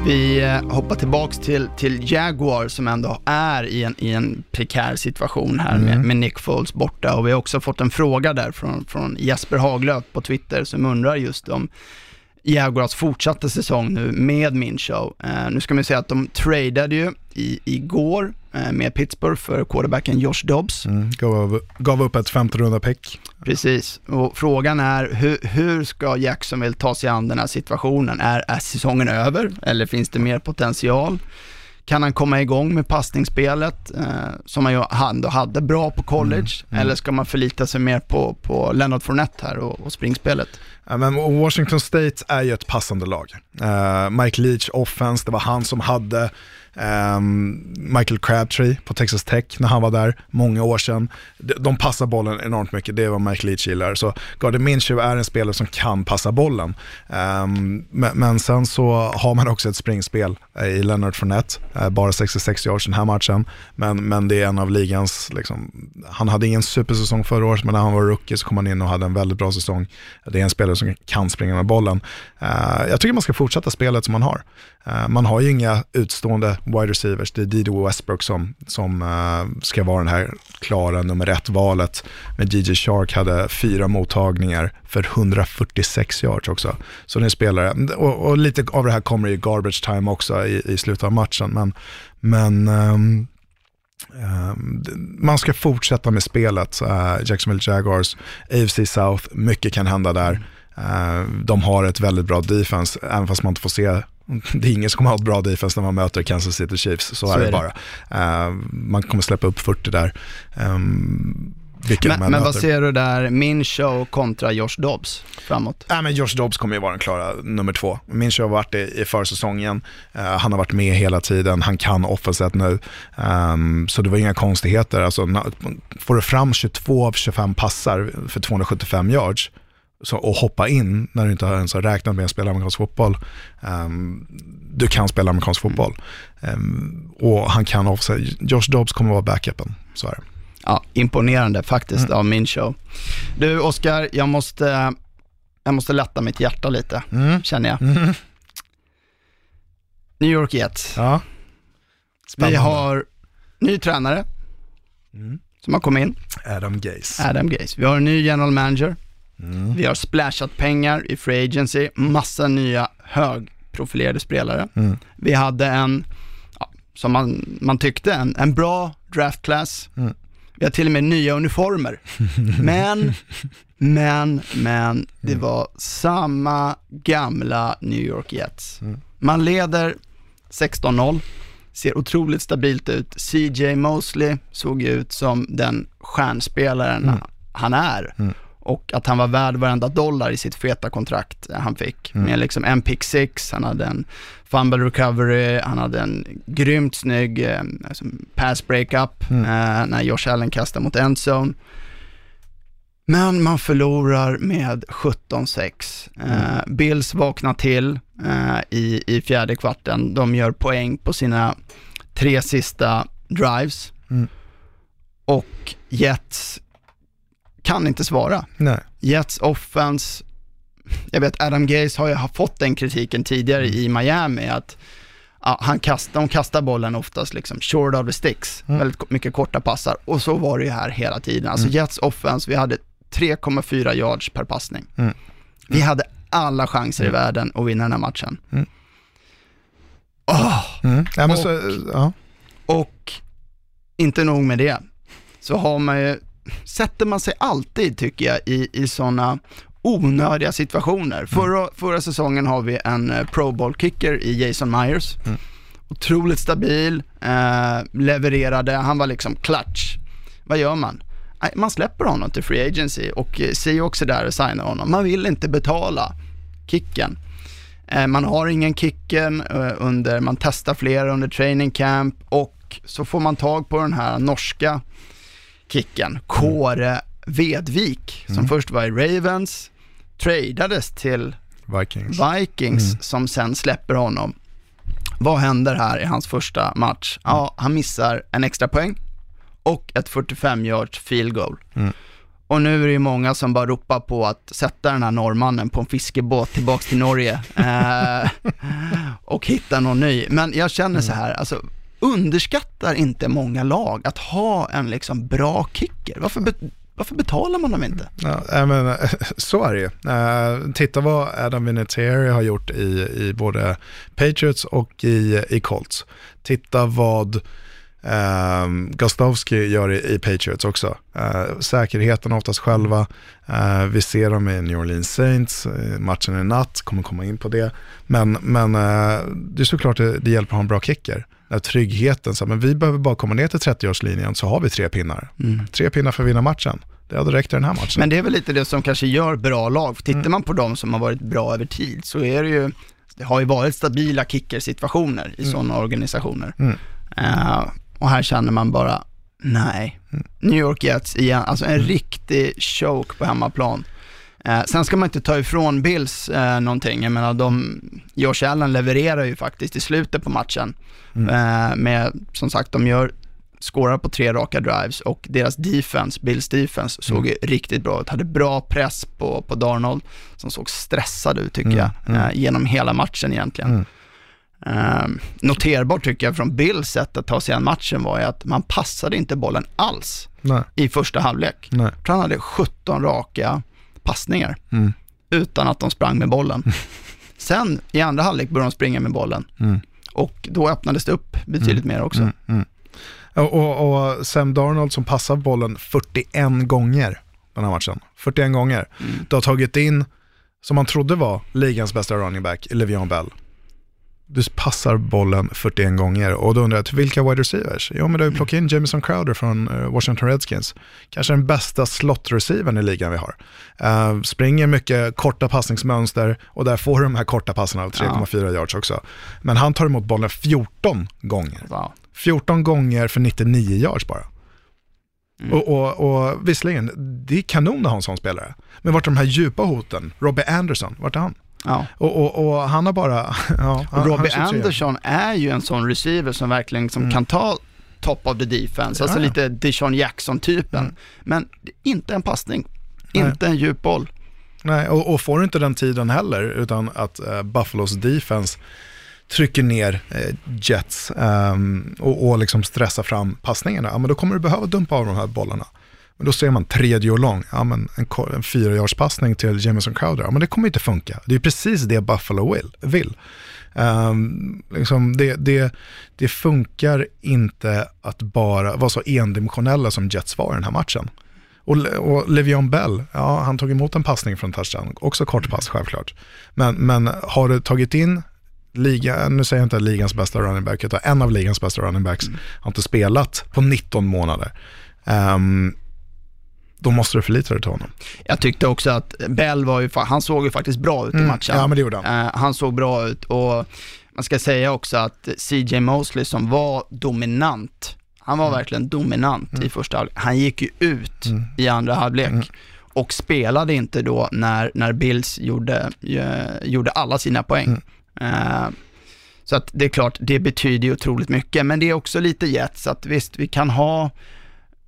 Vi eh, hoppar tillbaks till, till Jaguar som ändå är i en, i en prekär situation här med, med Nick Foles borta. Och vi har också fått en fråga där från, från Jesper Haglöf på Twitter som undrar just om Jaguars fortsatta säsong nu med Minshew. Eh, nu ska man säga att de tradade ju i, igår eh, med Pittsburgh för quarterbacken Josh Dobbs. Mm, gav, gav upp ett femte runda pick. Precis, och frågan är hur, hur ska Jacksonville ta sig an den här situationen? Är, är säsongen över eller finns det mer potential? Kan han komma igång med passningsspelet eh, som han ju ändå hade bra på college? Eller ska man förlita sig mer på, på Leonard Fournette här och, och springspelet? Men Washington State är ju ett passande lag. Uh, Mike Leach offense, det var han som hade um, Michael Crabtree på Texas Tech när han var där många år sedan. De, de passar bollen enormt mycket, det är vad Mike Leach gillar. Så Gardner Minshew är en spelare som kan passa bollen. Um, men, men sen så har man också ett springspel eh, i Leonard Fournette, uh, bara 66 yards den här matchen. Men, men det är en av ligans, liksom, han hade ingen supersäsong förra året, men när han var rookie så kom han in och hade en väldigt bra säsong. Det är en spelare som kan springa med bollen. Uh, jag tycker man ska fortsätta spelet som man har. Uh, man har ju inga utstående wide receivers. Det är Dido Westbrook som, som uh, ska vara den här klara nummer ett-valet. Men DJ Shark hade fyra mottagningar för 146 yards också. Så det är spelare, och, och, lite av det här kommer i garbage time också i, i slutet av matchen. Men, men um, Um, man ska fortsätta med spelet. Uh, Jacksonville Jaguars, AFC South, mycket kan hända där. Uh, de har ett väldigt bra defense, även fast man inte får se det är ingen som kommer ha ett bra defense när man möter Kansas City Chiefs, så, så är, det, det bara. Uh, man kommer släppa upp 40 där. Um, men, men vad ser du där, min show kontra Josh Dobbs framåt? Ja, men Josh Dobbs kommer ju vara den klara nummer två. Min show har varit i, i försäsongen, uh, han har varit med hela tiden, han kan offenset nu. Um, så det var inga konstigheter. Alltså, får du fram 22 av 25 passar för 275 yards, så, och hoppa in när du inte ens har räknat med att spela amerikansk fotboll. Um, du kan spela amerikansk fotboll. Um, och han kan offset. Josh Dobbs kommer vara backupen, så är det. Ja, imponerande faktiskt mm. av min show. Du Oskar, jag måste, jag måste lätta mitt hjärta lite, mm. känner jag. Mm. New York Jets. Ja. Vi har ny tränare mm. som har kommit in. Adam Gaze. Adam Gaze. Vi har en ny general manager. Mm. Vi har splashat pengar i Free Agency, massa nya högprofilerade spelare. Mm. Vi hade en, ja, som man, man tyckte, en, en bra draft class. Mm. Vi har till och med nya uniformer. Men, men, men, det var samma gamla New York Jets. Man leder 16-0, ser otroligt stabilt ut. CJ Mosley såg ut som den stjärnspelaren han är. Och att han var värd varenda dollar i sitt feta kontrakt han fick. Med liksom en pick six, han hade en fumble recovery, han hade en grymt snygg eh, alltså pass breakup eh, när Josh Allen kastade mot endzone. Men man förlorar med 17-6. Eh, Bills vaknar till eh, i, i fjärde kvarten. De gör poäng på sina tre sista drives. Mm. Och Jets kan inte svara. Nej. Jets offense, jag vet Adam Gaze har ju fått den kritiken tidigare i Miami, att ja, han kast, de kastar bollen oftast liksom short of the sticks, väldigt ko- mycket korta passar. Och så var det ju här hela tiden. Alltså Jets offense, vi hade 3,4 yards per passning. Vi hade alla chanser i världen att vinna den här matchen. Mm. Ja, Och- så, ja. Och inte nog med det, så har man ju, sätter man sig alltid tycker jag i, i sådana onödiga situationer. Förra, förra säsongen har vi en eh, Pro Bowl-kicker i Jason Myers. Otroligt stabil, eh, levererade, han var liksom clutch. Vad gör man? Man släpper honom till Free Agency och eh, ser också där och signar honom. Man vill inte betala kicken. Eh, Man har ingen kicken eh, under, man testar flera under training camp och så får man tag på den här norska kicken, Kåre Vedvik, som först var i Ravens, tradades till Vikings. Vikings som sen släpper honom. Vad händer här i hans första match? Ja, han missar en extra poäng och ett 45 yards field goal. Och nu är det ju många som bara ropar på att sätta den här norrmannen på en fiskebåt tillbaks till Norge eh, och hitta någon ny. Men jag känner så här, alltså underskattar inte många lag att ha en liksom bra kicker. Varför, be- varför betalar man dem inte? Ja, men, så är det ju. Eh, titta vad Adam Vinatieri har gjort i, i både Patriots och i, i Colts. Titta vad Um, Gostowski gör i, i Patriots också. Uh, säkerheten oftast själva. Uh, vi ser dem i New Orleans Saints, uh, matchen i natt, kommer komma in på det. Men, men uh, det är såklart det, det hjälper att ha en bra kicker. Där tryggheten, så, här, men vi behöver bara komma ner till 30-årslinjen så har vi tre pinnar. Tre pinnar för att vinna matchen. Det hade räckt i den här matchen. Men det är väl lite det som kanske gör bra lag. För tittar man på de som har varit bra över tid så är det ju, det har ju varit stabila kickersituationer i sådana organisationer. Eh, och här känner man bara, nej. New York Jets igen, alltså en riktig choke på hemmaplan. Eh, sen ska man inte ta ifrån Bills eh, någonting, jag menar de, Josh Allen levererar ju faktiskt i slutet på matchen. Eh, med, som sagt, de gör skårar på tre raka drives och deras defense, Bills defense, såg ju riktigt bra ut. Hade bra press på, på Darnold som såg stressad ut tycker jag, eh, genom hela matchen egentligen. Eh, noterbart tycker jag från Bills sätt att ta sig an matchen var ju att man passade inte bollen alls Nej. i första halvlek. Nej. Jag tror han hade 17 raka passningar Mm. utan att de sprang med bollen. Sen i andra halvlek började de springa med bollen Mm. och då öppnades det upp betydligt mer också. Och, och, och Sam Darnold som passar bollen 41 gånger den här matchen. 41 gånger. Du har tagit in, som man trodde var ligans bästa running back, Le'Veon Bell. Du passar bollen 41 gånger och då undrar jag, vilka wide receivers? Jo men du har ju plockat in Jamison Crowder från eh, Washington Redskins. Kanske den bästa slot-receivern i ligan vi har. Eh, springer mycket korta passningsmönster och där får du de här korta passarna av 3,4 yards också. Men han tar emot bollen 14 gånger. Wow. 14 gånger för 99 yards bara. Och, och, och visserligen, det är kanon att ha en sån spelare. Men vart är de här djupa hoten? Robbie Anderson, vart är han? Ja. Och, och, och han har bara... Ja, Och Robbie han är 23. Anderson är ju en sån receiver som verkligen liksom kan ta top of the defense, alltså Ja, lite Deshaun Jackson-typen. Men inte en passning, inte en djup boll. Nej, och, och får du inte den tiden heller, utan att eh, Buffalos defense trycker ner eh, Jets ehm, och, och liksom stressar fram passningarna, ja, men då kommer du behöva dumpa av de här bollarna. Men då ser man tredje och lång, ja men en, en fyrajardspassning till Jamison Crowder, ja men det kommer inte funka. Det är precis det Buffalo vill. vill. Ehm, liksom det, det, det funkar inte att bara vara så endimensionella som Jets var i den här matchen. Och, och Le'Veon Bell, ja han tog emot en passning från touchdown, också kort pass självklart. Men, men har du tagit in liga, nu säger jag inte ligans bästa running back, utan en av ligans bästa running backs har inte spelat på 19 månader. Ehm, då måste du förlita dig till honom. Jag tyckte också att Bell var ju, han såg ju faktiskt bra ut i matchen. Mm. Ja, men det gjorde han. Eh, han såg bra ut och man ska säga också att CJ Mosley som var dominant, han var Mm. verkligen dominant i första halvlek. Han gick ju ut Mm. i andra halvlek och spelade inte då när, när Bills gjorde, eh, gjorde alla sina poäng. Mm. Eh, så att det är klart, det betyder ju otroligt mycket, men det är också lite Jets, att visst, vi kan ha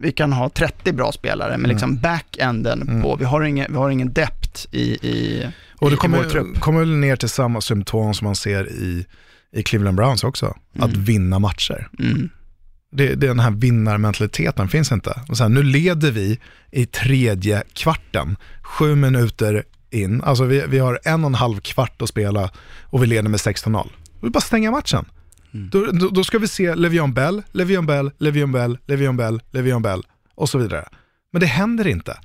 vi kan ha 30 bra spelare, men liksom Mm. backenden på, vi har ingen, vi har ingen depth i, i, Och i, det i vår trupp. kommer, kommer ner till samma symptom som man ser i, i Cleveland Browns också, att vinna matcher. Mm. Det, det, den här vinnarmentaliteten finns inte. Och så här, nu leder vi i tredje kvarten, sju minuter in, alltså vi, vi har en och en halv kvart att spela och vi leder med 16-0. Vi bara stänga matchen. Då, då, då ska vi se Le'Veon Bell, Le'Veon Bell, Le'Veon Bell, Le'Veon Bell, Le'Veon Bell och så vidare. Men det händer inte.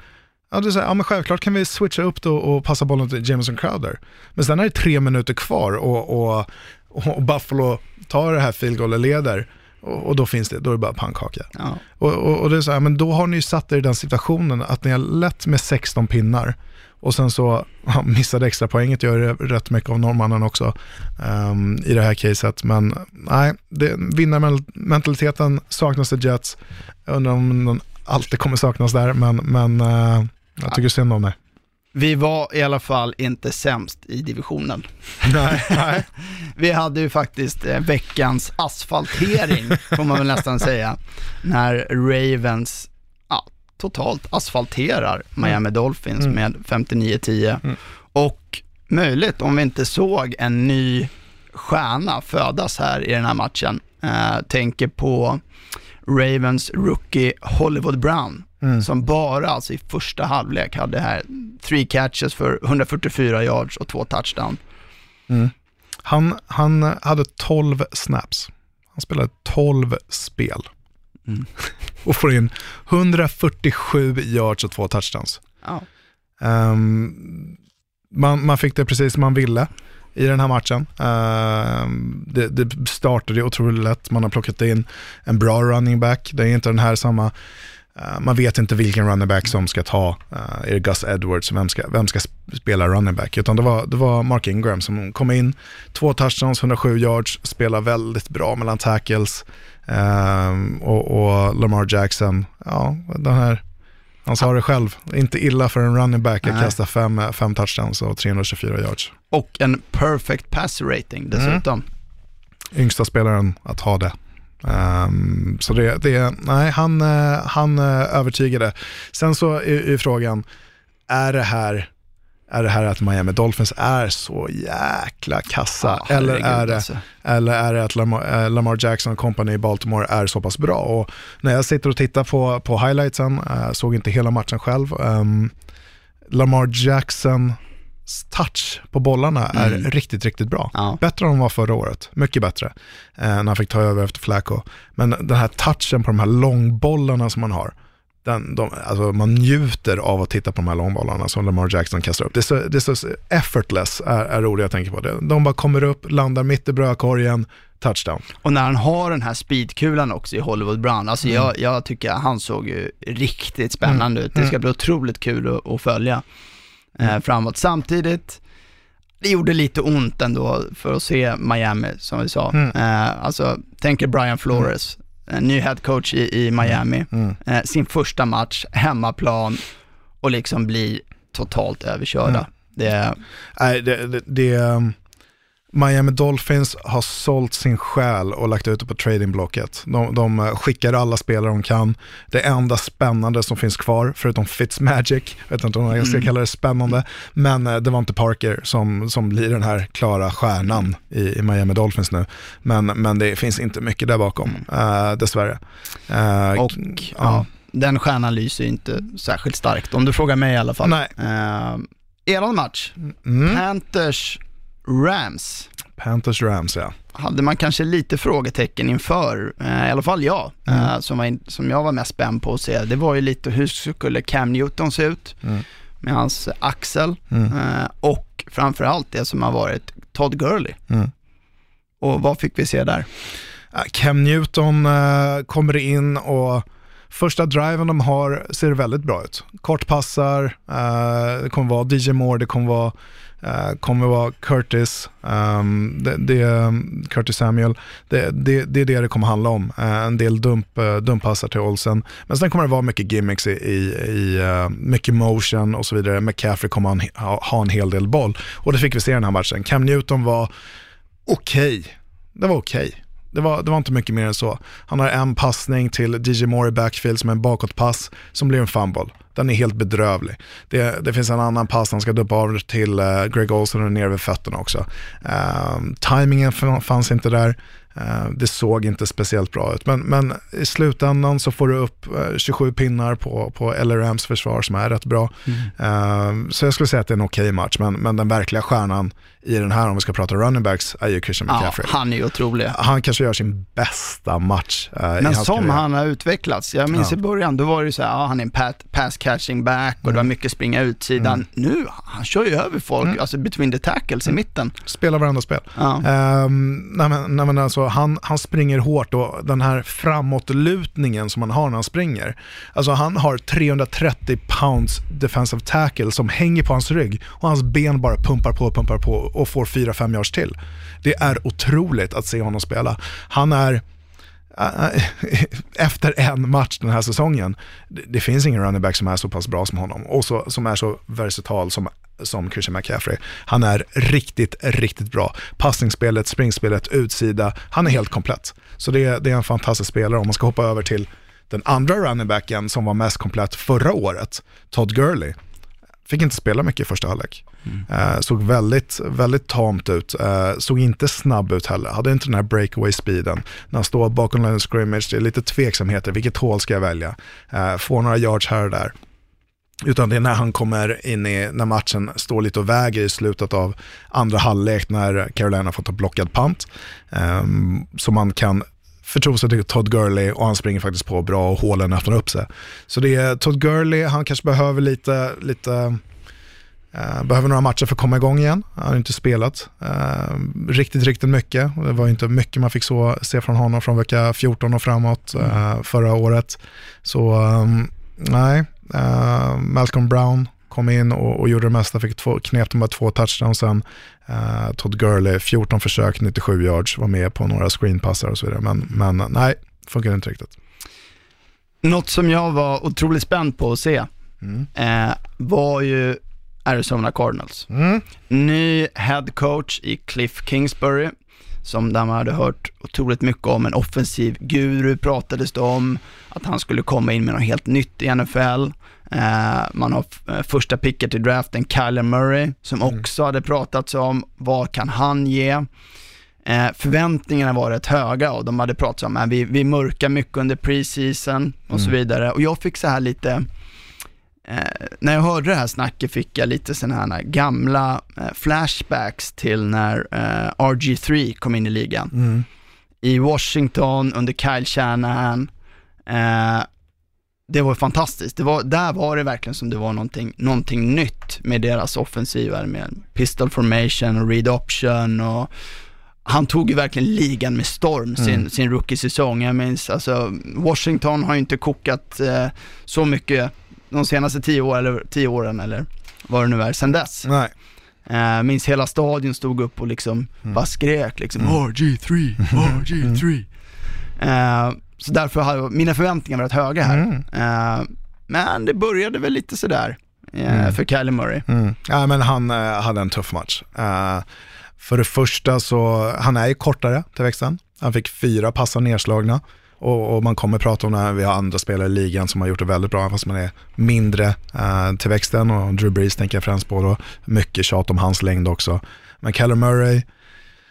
Ja, så här, ja, men självklart kan vi switcha upp då och passa bollen till Jameson Crowder. Men sen är det tre minuter kvar och, och, och Buffalo tar det här field goal och leder och, och då finns det, då är det bara pannkaka. Ja. Och, och, och det är så här, men då har ni ju satt er i den situationen att ni har lett med 16 pinnar och sen så ja, missade extra poänget gör rätt mycket av norrmannen också ehm, i det här caset. Men nej, det- vinnarmentaliteten saknas i Jets. Jag undrar om den alltid kommer saknas där, men, men eh, jag tycker synd om det. Vi var i alla fall inte sämst i divisionen. nej, nej. Vi hade ju faktiskt eh, veckans asfaltering, får man väl nästan säga, när Ravens ja, totalt asfalterar Miami Dolphins med 59-10. Och möjligt om vi inte såg en ny stjärna födas här i den här matchen. Eh, tänker på Ravens rookie Hollywood Brown, som bara alltså i första halvlek hade här three catches för 144 yards och två touchdown. Han, han hade 12 snaps. Han spelade 12 spel. Och får in 147 yards och två touchdowns. Ja. Ehm, man, man fick det precis som man ville i den här matchen. Ehm, det, det startade otroligt lätt, man har plockat in en bra running back. Det är inte den här samma, eh, man vet inte vilken running back som ska ta, uh, är det Gus Edwards, vem ska, vem ska sp- spela running back? Utan det var, det var Mark Ingram som kom in, två touchdowns, 107 yards, spelar väldigt bra mellan tackles. Ehm, och, och Lamar Jackson, ja, den här han sa det själv, inte illa för en running back att kasta fem, fem touchdowns och 324 yards. Och en perfect pass rating dessutom. Yngsta spelaren att ha det. Ehm, så det, det, nej, han, eh, han eh, övertygade. Sen så är, är frågan, är det här är det här att Miami Dolphins är så jäkla kassa? Ja, eller, är det, alltså. eller är det att Lamar, eh, Lamar Jackson och company i Baltimore är så pass bra? Och när jag sitter och tittar på, på highlightsen, eh, såg inte hela matchen själv, ehm, Lamar Jacksons touch på bollarna är riktigt, riktigt bra. Ja. Bättre än de var förra året, mycket bättre, eh, när han fick ta över efter Flacco. Men den här touchen på de här långbollarna som man har, den, de, alltså man njuter av att titta på de här långbollarna som Lamar Jackson kastar upp. Det är så, det är så effortless, är, är roligt jag tänker på det. De bara kommer upp, landar mitt i brödkorgen, touchdown. Och när han har den här speedkulan också i Hollywood Brown, alltså Mm. jag, jag tycker han såg ju riktigt spännande ut. Det ska bli otroligt kul att, att följa Mm. eh, framåt. Samtidigt, det gjorde lite ont ändå för att se Miami, som vi sa. Mm. Eh, alltså, tänker Brian Flores, en ny head coach i, i Miami, Mm. eh, sin första match, hemmaplan och liksom bli totalt överkörda. Mm. Det, Nej, det, det, det, um, Miami Dolphins har sålt sin själ och lagt ut det på tradingblocket. De, de eh, skickar alla spelare de kan. Det enda spännande som finns kvar, förutom Fitzmagic, jag vet inte om jag ska kalla det spännande, men eh, det var inte Parker som, som blir den här klara stjärnan i, i Miami Dolphins nu. Men, men det finns inte mycket där bakom, uh, dessvärre. Eh, Och k- ja. den stjärnan lyser inte särskilt starkt, om du frågar mig i alla fall. Nej. Uh, eran match, Mm. Panthers Rams, Panthers Rams ja. hade man kanske lite frågetecken inför, eh, i alla fall jag, eh, som, var in, som jag var mest spänd på att se. Det var ju lite hur skulle Cam Newton se ut med hans axel eh, och framförallt det som har varit Todd Gurley. Mm. Och vad fick vi se där? Cam Newton kommer in och första driven de har ser väldigt bra ut. Kortpassar, eh, det kommer vara DJ Moore, det kommer vara, eh, kommer vara Curtis, um, det, det, Curtis Samuel. Det, det, det är det det kommer handla om. Uh, en del dump, eh, uh, dumpassar till Olsen. Men sen kommer det vara mycket gimmicks i, i, i uh, mycket motion och så vidare. McCaffrey kommer ha en, ha, ha en hel del boll. Och det fick vi se i den här matchen. Cam Newton var okej. Det var okej. Det var, det var inte mycket mer än så. Han har en passning till DJ Moore i backfield som är en bakåtpass som blir en fumble. Den är helt bedrövlig. Det, det finns en annan pass han ska duppa av till uh, Greg Olsen och ner vid fötterna också. Um, timingen fanns inte där. Uh, det såg inte speciellt bra ut. Men, men i slutändan så får du upp uh, 27 pinnar på, på LRMs försvar som är rätt bra. Um, så jag skulle säga att det är en okej match. Men, men den verkliga stjärnan i den här, om vi ska prata running backs, är ju Christian Ja, McCaffrey. han är ju otrolig. Han kanske gör sin bästa match i Men som karriär. han har utvecklats. Jag minns Ja. i början, då var det ju så här, ja, han är en pat, pass catching back och det var Mm. mycket springa utsidan. Nu, han kör ju över folk, alltså between the tackles i mitten. Spelar varandra spel. Ja. Ehm, nej, men, nej, men alltså, han, han springer hårt och den här framåtlutningen som han har när han springer. Alltså han har 330 pounds defensive tackle som hänger på hans rygg och hans ben bara pumpar på, pumpar på och får 4-5 yards till. Det är otroligt att se honom spela. Han är äh, efter en match den här säsongen, det, det finns ingen running back som är så pass bra som honom och så, som är så versatil som, som Christian McCaffrey. Han är riktigt, riktigt bra. Passningsspelet, springspelet, utsida, han är helt komplett. Så det, är- det är en fantastisk spelare. Om man ska hoppa över till den andra running backen som var mest komplett förra året, Todd Gurley. Fick inte spela mycket i första halvlek. Eh, såg väldigt, väldigt tamt ut. Eh, såg inte snabb ut heller. Hade inte den här breakaway speeden. När han står bakom line scrimmage, det är lite tveksamheter. Vilket hål ska jag välja? Eh, får några yards här och där. Utan det är när han kommer in i, när matchen står lite och väger i slutet av andra halvlek när Carolina får ta blockad pant. Um, ehm, så man kan förtro sig till Todd Gurley och han springer faktiskt på bra och hålen öppnar upp sig. Så det är Todd Gurley, han kanske behöver lite, lite behöver några matcher för att komma igång igen. Han har inte spelat eh, riktigt, riktigt mycket. Det var inte mycket man fick så, se från honom från vecka 14 och framåt eh, förra året. Så ehm, nej, eh, Malcolm Brown kom in och, och gjorde det mesta, fick två, knep med två touchdowns sen. Eh, Todd Gurley, 14 försök, 97 yards, var med på några screenpassar och så vidare. Men, men nej, funkar inte riktigt. Något som jag var otroligt spänd på att se eh, var ju Arizona Cardinals. Ny head coach i Cliff Kingsbury, som där man hade hört otroligt mycket om. En offensiv guru pratades det om, att han skulle komma in med något helt nytt i NFL. Eh, man har eh, första picket i draften, Kyler Murray, som också hade pratats om. Vad kan han ge? Eh, förväntningarna var rätt höga och de hade pratat om att vi, vi mörkar mycket under preseason och så vidare. Och jag fick så här lite, eh, när jag hörde det här snacket fick jag lite sådana här gamla eh, flashbacks till när eh, RG3 kom in i ligan. I Washington under Kyle Shanahan. Eh, det var fantastiskt. Det var, där var det verkligen som det var någonting, någonting nytt med deras offensiva, med pistol formation och read option och han tog ju verkligen ligan med storm sin, sin rookie-säsong. Jag minns, alltså Washington har ju inte kokat eh, så mycket de senaste tio, år, eller, tio åren eller vad det nu är, sen dess. Nej. Eh, minns hela stadion stod upp och liksom bara skrek liksom RG3, RG3. Eh, så därför har mina förväntningar varit höga här. Eh, men det började väl lite sådär eh, för Kyler Murray. Mm. Ja, men han eh, hade en tuff match. Eh, för det första så, han är ju kortare till växten. Han fick fyra passar nedslagna. Och, och man kommer prata om det här, vi har andra spelare i ligan som har gjort det väldigt bra, fast man är mindre eh, till växten. Och Drew Brees tänker jag främst på då. Mycket tjat om hans längd också. Men Kyler Murray,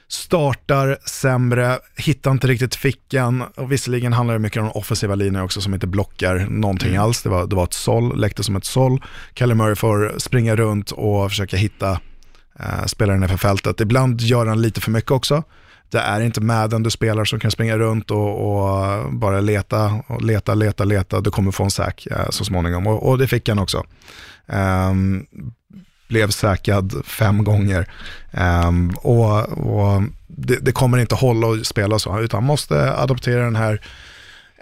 startar sämre, hittar inte riktigt fickan och visserligen handlar det mycket om offensiva linjer också som inte blockar någonting alls. Det var, det var ett såll, läckte som ett såll. Kelly Murray får springa runt och försöka hitta eh, spelaren för fältet. Ibland gör han lite för mycket också. Det är inte Madden du spelar som kan springa runt och, och bara leta, och leta, leta, leta. Du kommer få en säk eh, så småningom och, och det fick han också. Um, blev säkrad fem gånger. Um, och, och det, det, kommer inte hålla att spela så, utan måste adoptera den här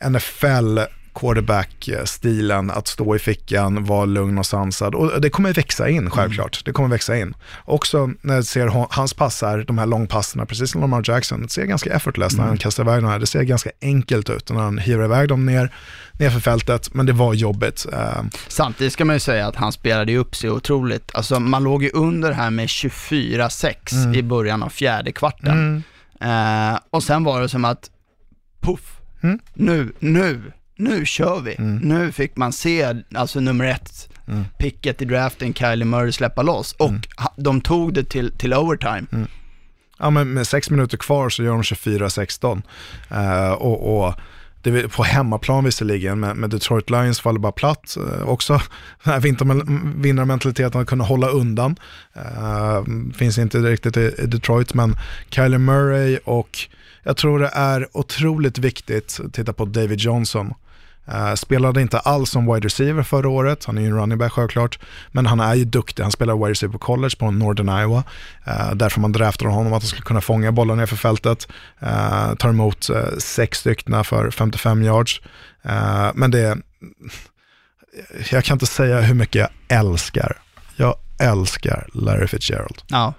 NFL quarterback-stilen, att stå i fickan, vara lugn och sansad. Och det kommer växa in, självklart. Mm. Det kommer växa in. Också när jag ser hans passar, de här långpasserna, precis som Lamar Jackson, det ser ganska effortless mm. när han kastar iväg de här. Det ser ganska enkelt ut när han hivar iväg dem ner, ner för fältet, men det var jobbigt. Uh, Samtidigt ska man ju säga att han spelade upp sig otroligt. Alltså man låg ju under här med 24-6 mm. i början av fjärde kvarten. Uh, och sen var det som att, puff, mm. nu, nu nu kör vi. Mm. Nu fick man se, alltså nummer ett, mm. picket i draften, Kylie Murray släppa loss. Och mm. de tog det till, till overtime. Mm. Ja, men med sex minuter kvar så gör de 24-16. Uh, och, och det är på hemmaplan visserligen, men, men Detroit Lions faller bara platt. Uh, också den här vinnarmentaliteten att kunna hålla undan. Uh, finns inte riktigt i, i Detroit, men Kylie Murray och jag tror det är otroligt viktigt, titta på David Johnson, Uh, spelade inte alls som wide receiver förra året, han är ju en running back självklart, men han är ju duktig, han spelar wide receiver på college på Northern Iowa, uh, därför man draftade honom att han skulle kunna fånga bollen ner för fältet, uh, tar emot sex stycken för 55 yards, men det, jag kan inte säga hur mycket jag älskar, jag älskar Larry Fitzgerald. Ja,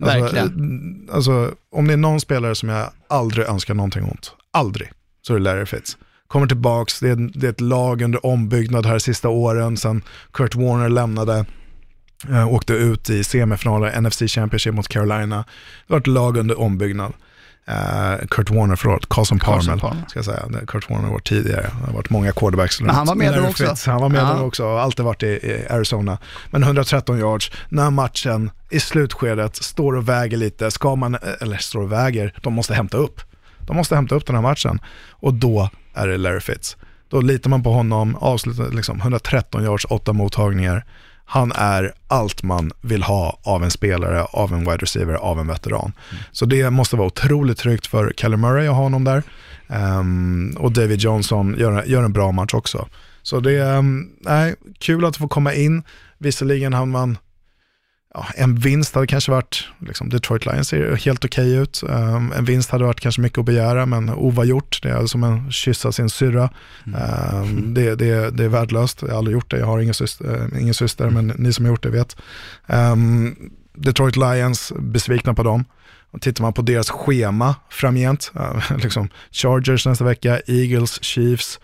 alltså, verkligen. Alltså, alltså, om det är någon spelare som jag aldrig önskar någonting ont, aldrig, så är det Larry Fitz kommer tillbaks, det är, det är ett lag under ombyggnad här sista åren sen Kurt Warner lämnade. Uh, åkte ut i semifinaler, NFC Championship mot Carolina. Det var ett lag under ombyggnad. Uh, Kurt Warner, förlåt, Carson Palmer, ska jag säga. Kurt Warner var tidigare, det har varit många quarterbacks. Men han var med då också. Han var med ja. då också, alltid varit i, i, Arizona. Men 113 yards, när matchen i slutskedet står och väger lite, ska man, eller står och väger, de måste hämta upp. De måste hämta upp den här matchen. Och då är det Larry Fitz. Då litar man på honom, avslutar liksom 113 yards, 8 mottagningar. Han är allt man vill ha av en spelare, av en wide receiver, av en veteran. Mm. Så det måste vara otroligt tryggt för Kelly Murray att ha honom där. Um, och David Johnson gör, gör en bra match också. Så det ehm, är um, kul att få komma in. Visserligen hann man ja, en vinst hade kanske varit, liksom Detroit Lions ser helt okej okay ut. Um, en vinst hade varit kanske mycket att begära, men oavgjort, det är som en kyssa sin syrra. Mm. Um, det, det, det är värdelöst, jag har aldrig gjort det, jag har ingen syster, äh, ingen syster men ni som har gjort det vet. Um, Detroit Lions, besvikna på dem. Och tittar man på deras schema framgent, uh, liksom Chargers nästa vecka, Eagles, Chiefs,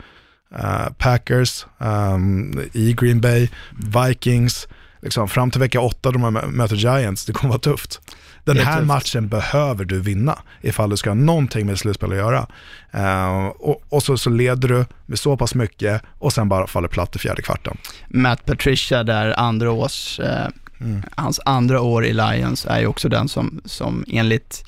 uh, Packers, um, i Green Bay, Vikings, liksom, fram till vecka åtta då man möter Giants, det kommer vara tufft. Den här tufft. matchen behöver du vinna ifall du ska ha någonting med slutspel att göra. Uh, och, och så, så, leder du med så pass mycket och sen bara faller platt i fjärde kvarten. Matt Patricia där, andra års, uh, mm. hans andra år i Lions är ju också den som, som enligt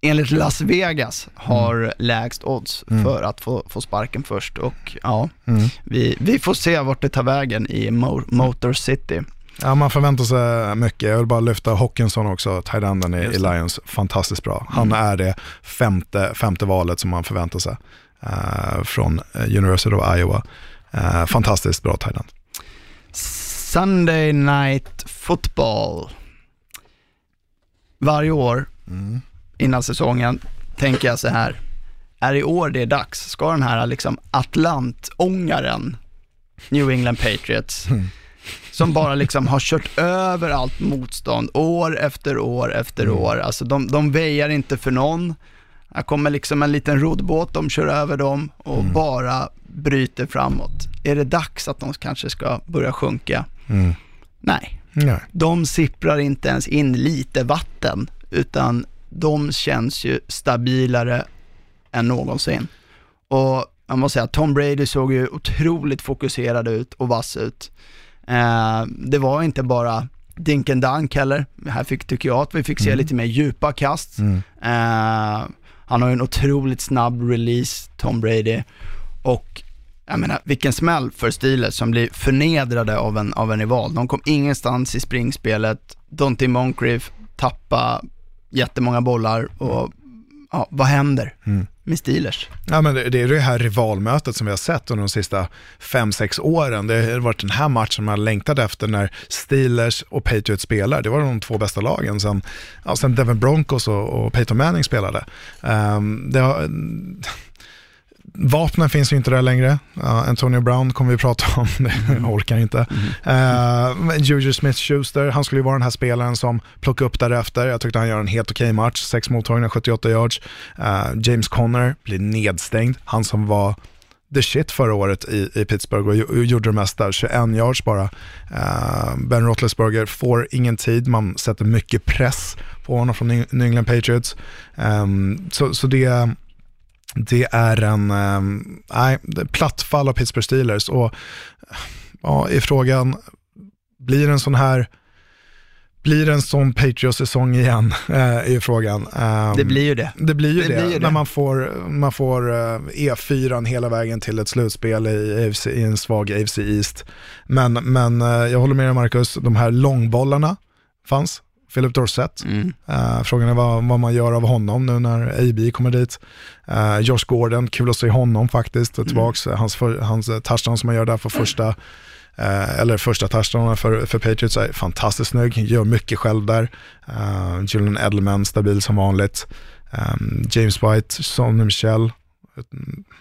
enligt Las Vegas har mm. lägst odds mm. för att få, få sparken först och ja, mm. vi, vi får se vart det tar vägen i Motor City. Ja, man förväntar sig mycket. Jag vill bara lyfta Hawkinson också, tight i, i Lions. Fantastiskt bra. Han mm. är det femte, femte valet som man förväntar sig uh, från eh, University of Iowa. Uh, fantastiskt bra tight Sunday Night Football. Varje år mm. innan säsongen tänker jag så här, är i år det är dags? Ska den här liksom Atlantångaren, New England Patriots, mm som bara liksom har kört över allt motstånd år efter år efter mm. år. Alltså de, de väjar inte för någon. Här kommer liksom en liten roddbåt, de kör över dem och mm. bara bryter framåt. Är det dags att de kanske ska börja sjunka? Mm. Nej. Nej. De sipprar inte ens in lite vatten, utan de känns ju stabilare än någonsin. Och man måste säga, Tom Brady såg ju otroligt fokuserad ut och vass ut. Eh, det var inte bara dink and dunk heller. Här fick, tycker jag att vi fick se Mm. lite mer djupa kast. Eh, han har ju en otroligt snabb release, Tom Brady. Och jag menar, vilken smäll för Steelers som blir förnedrade av en, av en rival. De kom ingenstans i springspelet. Dante Moncrief tappa jättemånga bollar och ja, vad händer med Steelers? Ja, men det, det är det här rivalmötet som vi har sett under de sista fem sex åren. Det har varit den här matchen man längtat efter när Steelers och Patriots spelar. Det var de två bästa lagen sen, ja, sen Devin Broncos och, och Peyton Manning spelade. Um, det har, Vapnen finns ju inte där längre. Ja, Antonio Brown kommer vi prata om, det jag orkar inte. Uh, Juju Smith-Schuster, han skulle ju vara den här spelaren som plockar upp därefter. Jag tyckte han gör en helt okej match, sex mottagningar, 78 yards. Uh, James Conner blir nedstängd, han som var the shit förra året i, i Pittsburgh och, gjorde det mesta, 21 yards bara. Uh, ben Roethlisberger får ingen tid, man sätter mycket press på honom från New New England Patriots. Um, så, så det det är en um, nej, är platt fall av Pittsburgh Steelers och ja, i frågan, blir det en sån här blir det en sån Patriots-säsong igen, eh, i frågan. Ehm, Det blir ju det. det blir ju det det, blir ju när det. man får, man får eh, E4 hela vägen till ett slutspel i, AFC, i en svag AFC East. Men, men eh, jag håller med dig Marcus, de här långbollarna fanns. Philip Dorsett, Mm. Eh, frågan är vad, vad man gör av honom nu när AB kommer dit. Uh, Josh Gordon, kul att se honom faktiskt, tillbaks. Hans, för, hans eh, touchdown som han gör där för första, eh, eller första touchdownen för, för Patriots är fantastiskt snygg, gör mycket själv där. Uh, Julian Edelman, stabil som vanligt. Um, James White, Sonny Michel,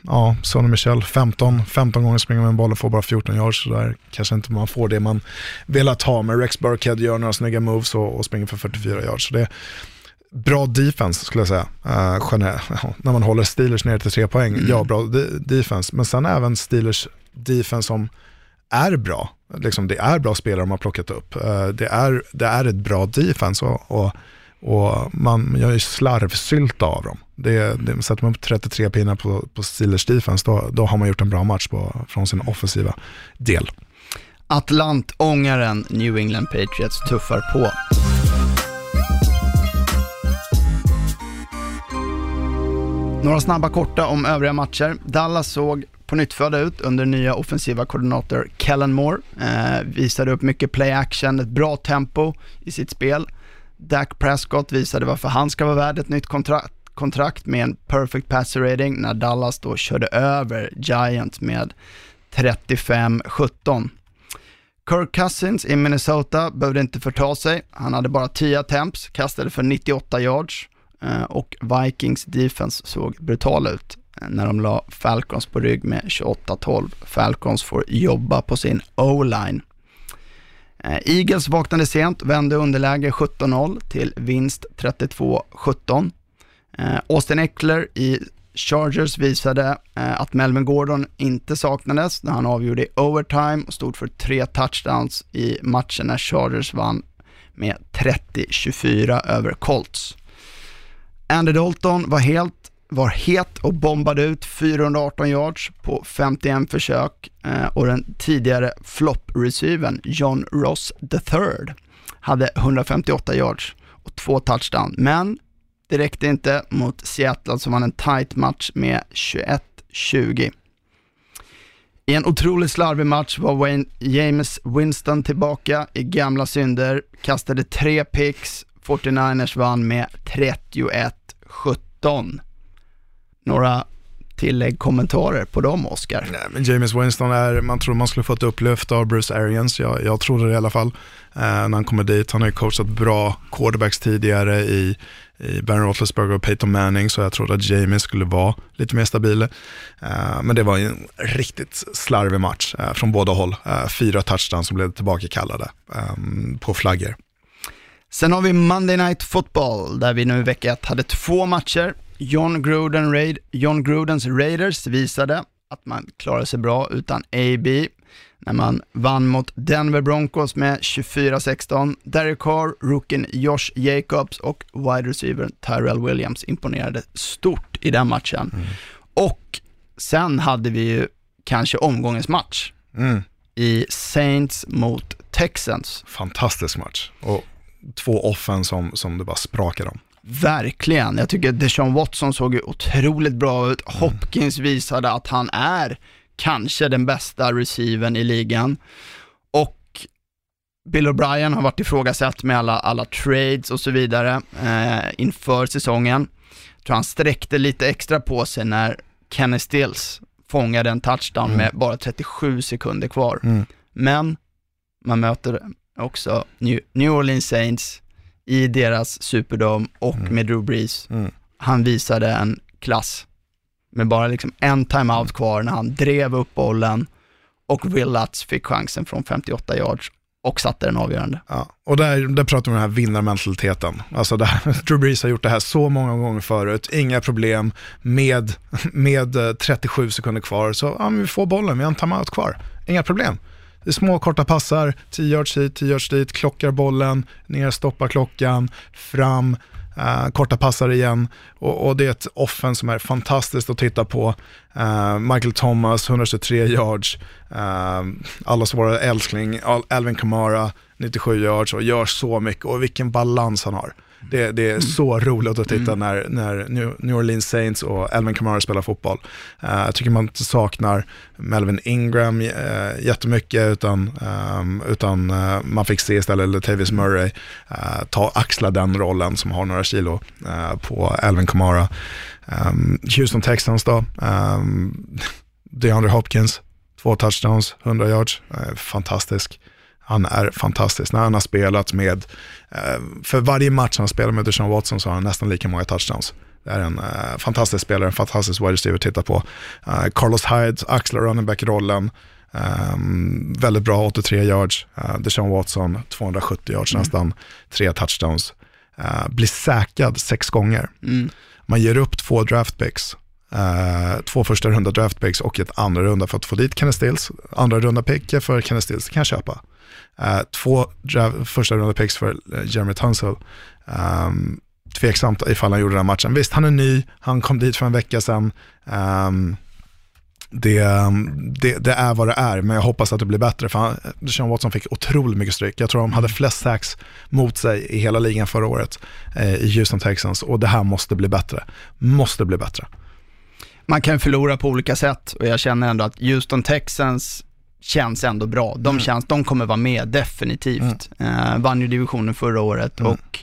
ja, Sonny Michel, 15, 15 gånger springer med en boll och får bara 14 yards, så där kanske inte man får det man velat ha, men Rex Burkhead gör några snygga moves och, och springer för 44 yards. Så det är bra defense skulle jag säga, uh, generellt, ja, när man håller Steelers ner till tre poäng, ja bra de- defense, men sen även Steelers defense som är bra, liksom, det är bra spelare de har plockat upp, Eh, det, är, det är ett bra defense och, och och man gör ju slarvsylta av dem. Det, det, sätter man upp 33 pinnar på, på Steelers defense, då, då har man gjort en bra match på, från sin offensiva del. Atlantångaren New England Patriots tuffar på. Några snabba korta om övriga matcher. Dallas såg på nytt födda ut under nya offensiva koordinator Kellen Moore. Eh, visade upp mycket play action, ett bra tempo i sitt spel. Dak Prescott visade varför han ska vara värd ett nytt kontrakt, kontrakt med en perfect passer rating när Dallas då körde över Giants med 35-17. Kirk Cousins i Minnesota behövde inte förta sig. Han hade bara 10 attempts, kastade för 98 yards eh, och Vikings defense såg brutal ut eh, när de la Falcons på rygg med 28-12. Falcons får jobba på sin O-line. Eh, Eagles vaknade sent, vände underläge 17-0 till vinst 32-17. Eh, Austin Eckler i Chargers visade eh, att Melvin Gordon inte saknades när han avgjorde i overtime och stod för tre touchdowns i matchen när Chargers vann med 30-24 över Colts. Andy Dalton var helt var het och bombade ut 418 yards på 51 försök eh, och den tidigare flop-receiven John Ross III hade 158 yards och två touchdown. Men det räckte inte mot Seattle som vann en tight match med 21-20. I en otroligt slarvig match var Wayne James Winston tillbaka i gamla synder, kastade tre picks, 49ers vann med 31-17. Några tillägg, kommentarer på dem, Oscar? Nej, men James Winston är, man tror man skulle få ett upplyft av Bruce Arians, jag, jag trodde det i alla fall, eh, när han kommer dit. Han har ju coachat bra quarterbacks tidigare i, i Ben Roethlisberger och Peyton Manning, så jag trodde att James skulle vara lite mer stabil. Eh, men det var en riktigt slarvig match eh, från båda håll. Eh, fyra touchdowns som blev tillbakakallade eh, på flaggor. Sen har vi Monday Night Football, där vi nu i vecka ett hade två matcher. John, Gruden Raid, John Grudens Raiders visade att man klarade sig bra utan AB när man vann mot Denver Broncos med 24-16. Derek Carr, rookien Josh Jacobs och wide receiver Tyrell Williams imponerade stort i den matchen. Och sen hade vi ju kanske omgångens match Mm. i Saints mot Texans. Fantastisk match. Och två offen som, som det bara sprakade om. Verkligen. Jag tycker Deshaun Watson såg otroligt bra ut. Hopkins visade att han är kanske den bästa receiven i ligan. Och Bill O'Brien har varit ifrågasatt med alla, alla trades och så vidare eh, inför säsongen. Jag tror han sträckte lite extra på sig när Kenny Stills fångade en touchdown Mm. med bara 37 sekunder kvar. Mm. Men man möter också New, New Orleans Saints i deras Superdome och med Drew Brees. Mm. Han visade en klass med bara liksom en timeout kvar när han drev upp bollen och Will Lutz fick chansen från 58 yards och satte den avgörande. Ja, och där, där pratar vi om den här vinnarmentaliteten. Alltså det här, Drew Brees har gjort det här så många gånger förut, inga problem med, med eh, 37 sekunder kvar. Så ja, vi får bollen, vi har en timeout kvar, inga problem. Det är små korta passar, 10 yards hit, 10 yards dit, klockar bollen, ner, stoppar klockan, fram, eh, korta passar igen. Och, och det är ett offen som är fantastiskt att titta på. Eh, Michael Thomas, 123 yards, eh, uh, allas våra älskling, Alvin Kamara, 97 yards och gör så mycket och vilken balans han har. Det, det är så roligt att titta när, när New Orleans Saints och Alvin Kamara spelar fotboll. Eh, jag tycker man inte saknar Melvin Ingram uh, jättemycket utan, ehm, utan eh, man fick se istället Latavius Murray eh, ta axla den rollen som har några kilo på Alvin Kamara. Ehm, Houston Texans då, um, DeAndre Hopkins, två touchdowns, 100 yards, fantastisk. Han är fantastisk. När han har spelat med, för varje match han spelar med Deshaun Watson så har han nästan lika många touchdowns. Det är en eh, fantastisk spelare, en fantastisk wide receiver att titta på. Eh, Carlos Hyde axlar running back-rollen. Um, väldigt bra, 83 yards. Uh, Deshaun Watson, 270 yards nästan, tre touchdowns. Uh, blir säkrad sex gånger. Mm. Man ger upp två draft picks. Uh, två första runda draft picks och ett andra runda för att få dit Kenny Stills. Andra runda pick för Kenny Stills, kan jag köpa. Uh, två första runda picks för uh, Jeremy Tunsil. Um, tveksamt ifall han gjorde den matchen. Visst, han är ny, han kom dit för en vecka sedan. Um, det, det, det är vad det är, men jag hoppas att det blir bättre. För han, Deshaun Watson fick otroligt mycket stryk. Jag tror de hade flest sacks mot sig i hela ligan förra året eh, i Houston Texans och det här måste bli bättre. Måste bli bättre. Man kan förlora på olika sätt och jag känner ändå att Houston Texans känns ändå bra. De, känns, de kommer vara med definitivt. Eh, vann ju divisionen förra året och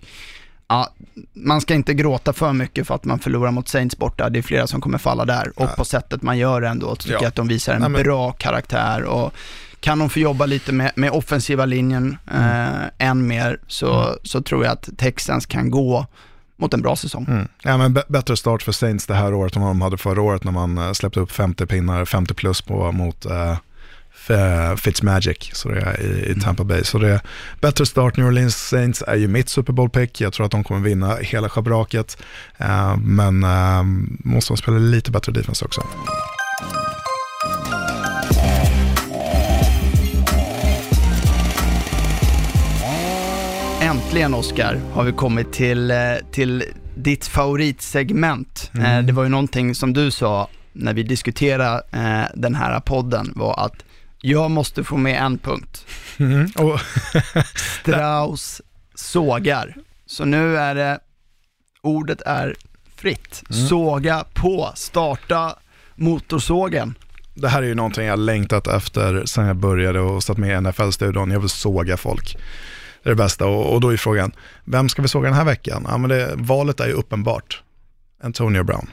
ja, man ska inte gråta för mycket för att man förlorar mot Saints borta. Det är flera som kommer falla där och på sättet man gör det ändå tycker Ja. jag att de visar en Nej, men- bra karaktär och kan de få jobba lite med, med offensiva linjen eh, än mer så, så tror jag att Texans kan gå mot en bra säsong. Mm. Ja, men bättre start för Saints det här året än vad de hade förra året när man eh, släppte upp 50 pinnar, 50 plus på, mot eh, F- Fitzmagic så det är i, i Tampa Bay. Så det är bättre start. New Orleans Saints är ju mitt Super Bowl-pick. Jag tror att de kommer vinna hela schabraket. Eh, men eh, måste de spela lite bättre defense också. Äntligen Oscar har vi kommit till, eh, till ditt favoritsegment. Eh, Det var ju någonting som du sa när vi diskuterade eh, den här podden var att jag måste få med en punkt. Och, Strauss sågar. Så nu är det, ordet är fritt. Såga på, starta motorsågen. det här är ju någonting jag längtat efter sen jag började och satt med i NFL-studion. Jag vill såga folk. Det är det bästa och, och då är frågan, vem ska vi såga den här veckan? Ja, men det, valet är ju uppenbart. Antonio Brown.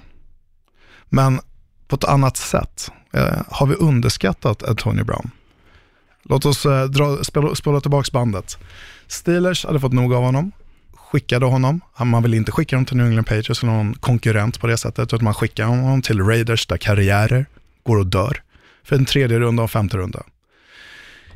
Men på ett annat sätt, Eh, har vi underskattat Antonio Brown? Låt oss eh, dra, spela, spela tillbaka bandet. Steelers hade fått nog av honom, skickade honom. Man vill inte skicka honom till New England Patriots eller någon konkurrent på det sättet, utan man skickar honom till Raiders där karriärer går och dör för en tredje runda och femte runda.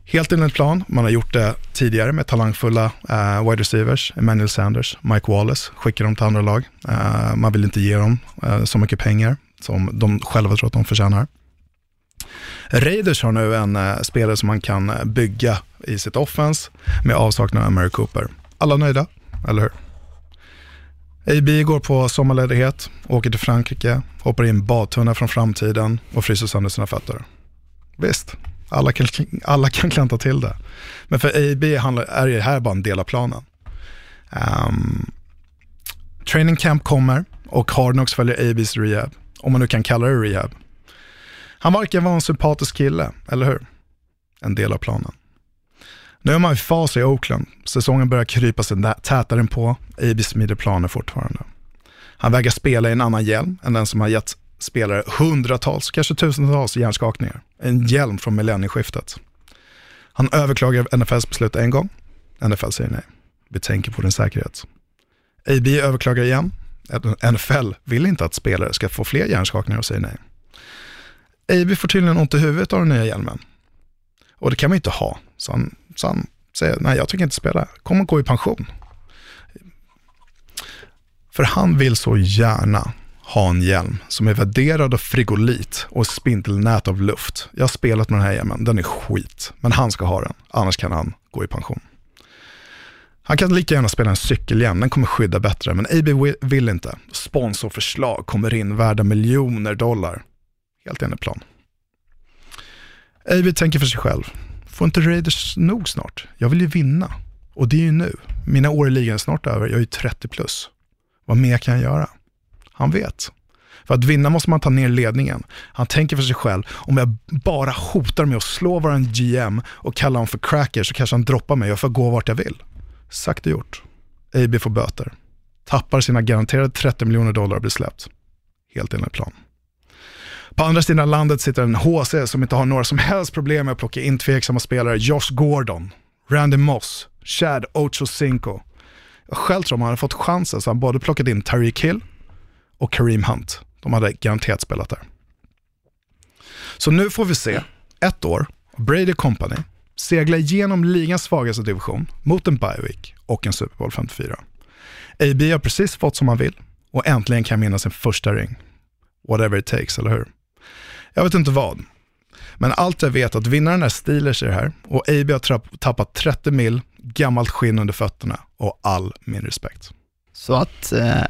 Helt enligt plan, man har gjort det tidigare med talangfulla uh, wide receivers, Emmanuel Sanders, Mike Wallace, skickar dem till andra lag. Uh, man vill inte ge dem uh, så mycket pengar som de själva tror att de förtjänar. Raiders har nu en eh, spelare som man kan eh, bygga i sitt offense med avsaknad av Mary Cooper. Alla nöjda, eller hur? AB går på sommarledighet, åker till Frankrike, hoppar i en badtunna från framtiden och fryser sönder sina fötter. Visst, Alla kan, alla kan klanta till det. Men för AB handlar, är det här bara en del av planen. Um, training camp kommer och Hardnox följer ABs rehab, om man nu kan kalla det rehab. Han verkar vara en sympatisk kille, eller hur? En del av planen. Nu är man i fas i Oakland. Säsongen börjar krypa sig tätare på. AB smider planer fortfarande. Han vägrar spela i en annan hjälm än den som har gett spelare hundratals, kanske tusentals hjärnskakningar. En hjälm från millennieskiftet. Han överklagar NFLs beslut en gång. NFL säger nej. Vi tänker på din säkerhet. AB överklagar igen. NFL vill inte att spelare ska få fler hjärnskakningar och säger nej. AB får tydligen ont i huvudet av den nya hjälmen. Och det kan man ju inte ha. Så han, så han säger, nej jag tänker inte spela, kom och gå i pension. För han vill så gärna ha en hjälm som är värderad av frigolit och spindelnät av luft. Jag har spelat med den här hjälmen, den är skit. Men han ska ha den, annars kan han gå i pension. Han kan lika gärna spela en cykelhjälm, den kommer skydda bättre, men AB vill inte. Sponsorförslag kommer in värda miljoner dollar. Helt enligt plan. AB tänker för sig själv. Får inte Raiders nog snart? Jag vill ju vinna. Och det är ju nu. Mina år i ligan är snart över, jag är ju 30 plus. Vad mer kan jag göra? Han vet. För att vinna måste man ta ner ledningen. Han tänker för sig själv, om jag bara hotar med att slå våran GM och kalla honom för cracker så kanske han droppar mig och jag får gå vart jag vill. Sagt och gjort. AB får böter. Tappar sina garanterade 30 miljoner dollar och blir släppt. Helt enligt plan. På andra sidan landet sitter en HC som inte har några som helst problem med att plocka in tveksamma spelare. Josh Gordon, Randy Moss, Chad Ochocinco. Jag själv tror om han hade fått chansen så han både plockat in Tariq Hill och Kareem Hunt. De hade garanterat spelat där. Så nu får vi se, ett år, Brady Company segla igenom ligans svagaste division mot en bye week och en Super Bowl 54. AB har precis fått som han vill och äntligen kan minnas sin första ring. Whatever it takes, eller hur? Jag vet inte vad. Men allt jag vet att vinnaren är Steelers i det här och AB har tappat 30 mil, gammalt skinn under fötterna och all min respekt. Så att eh,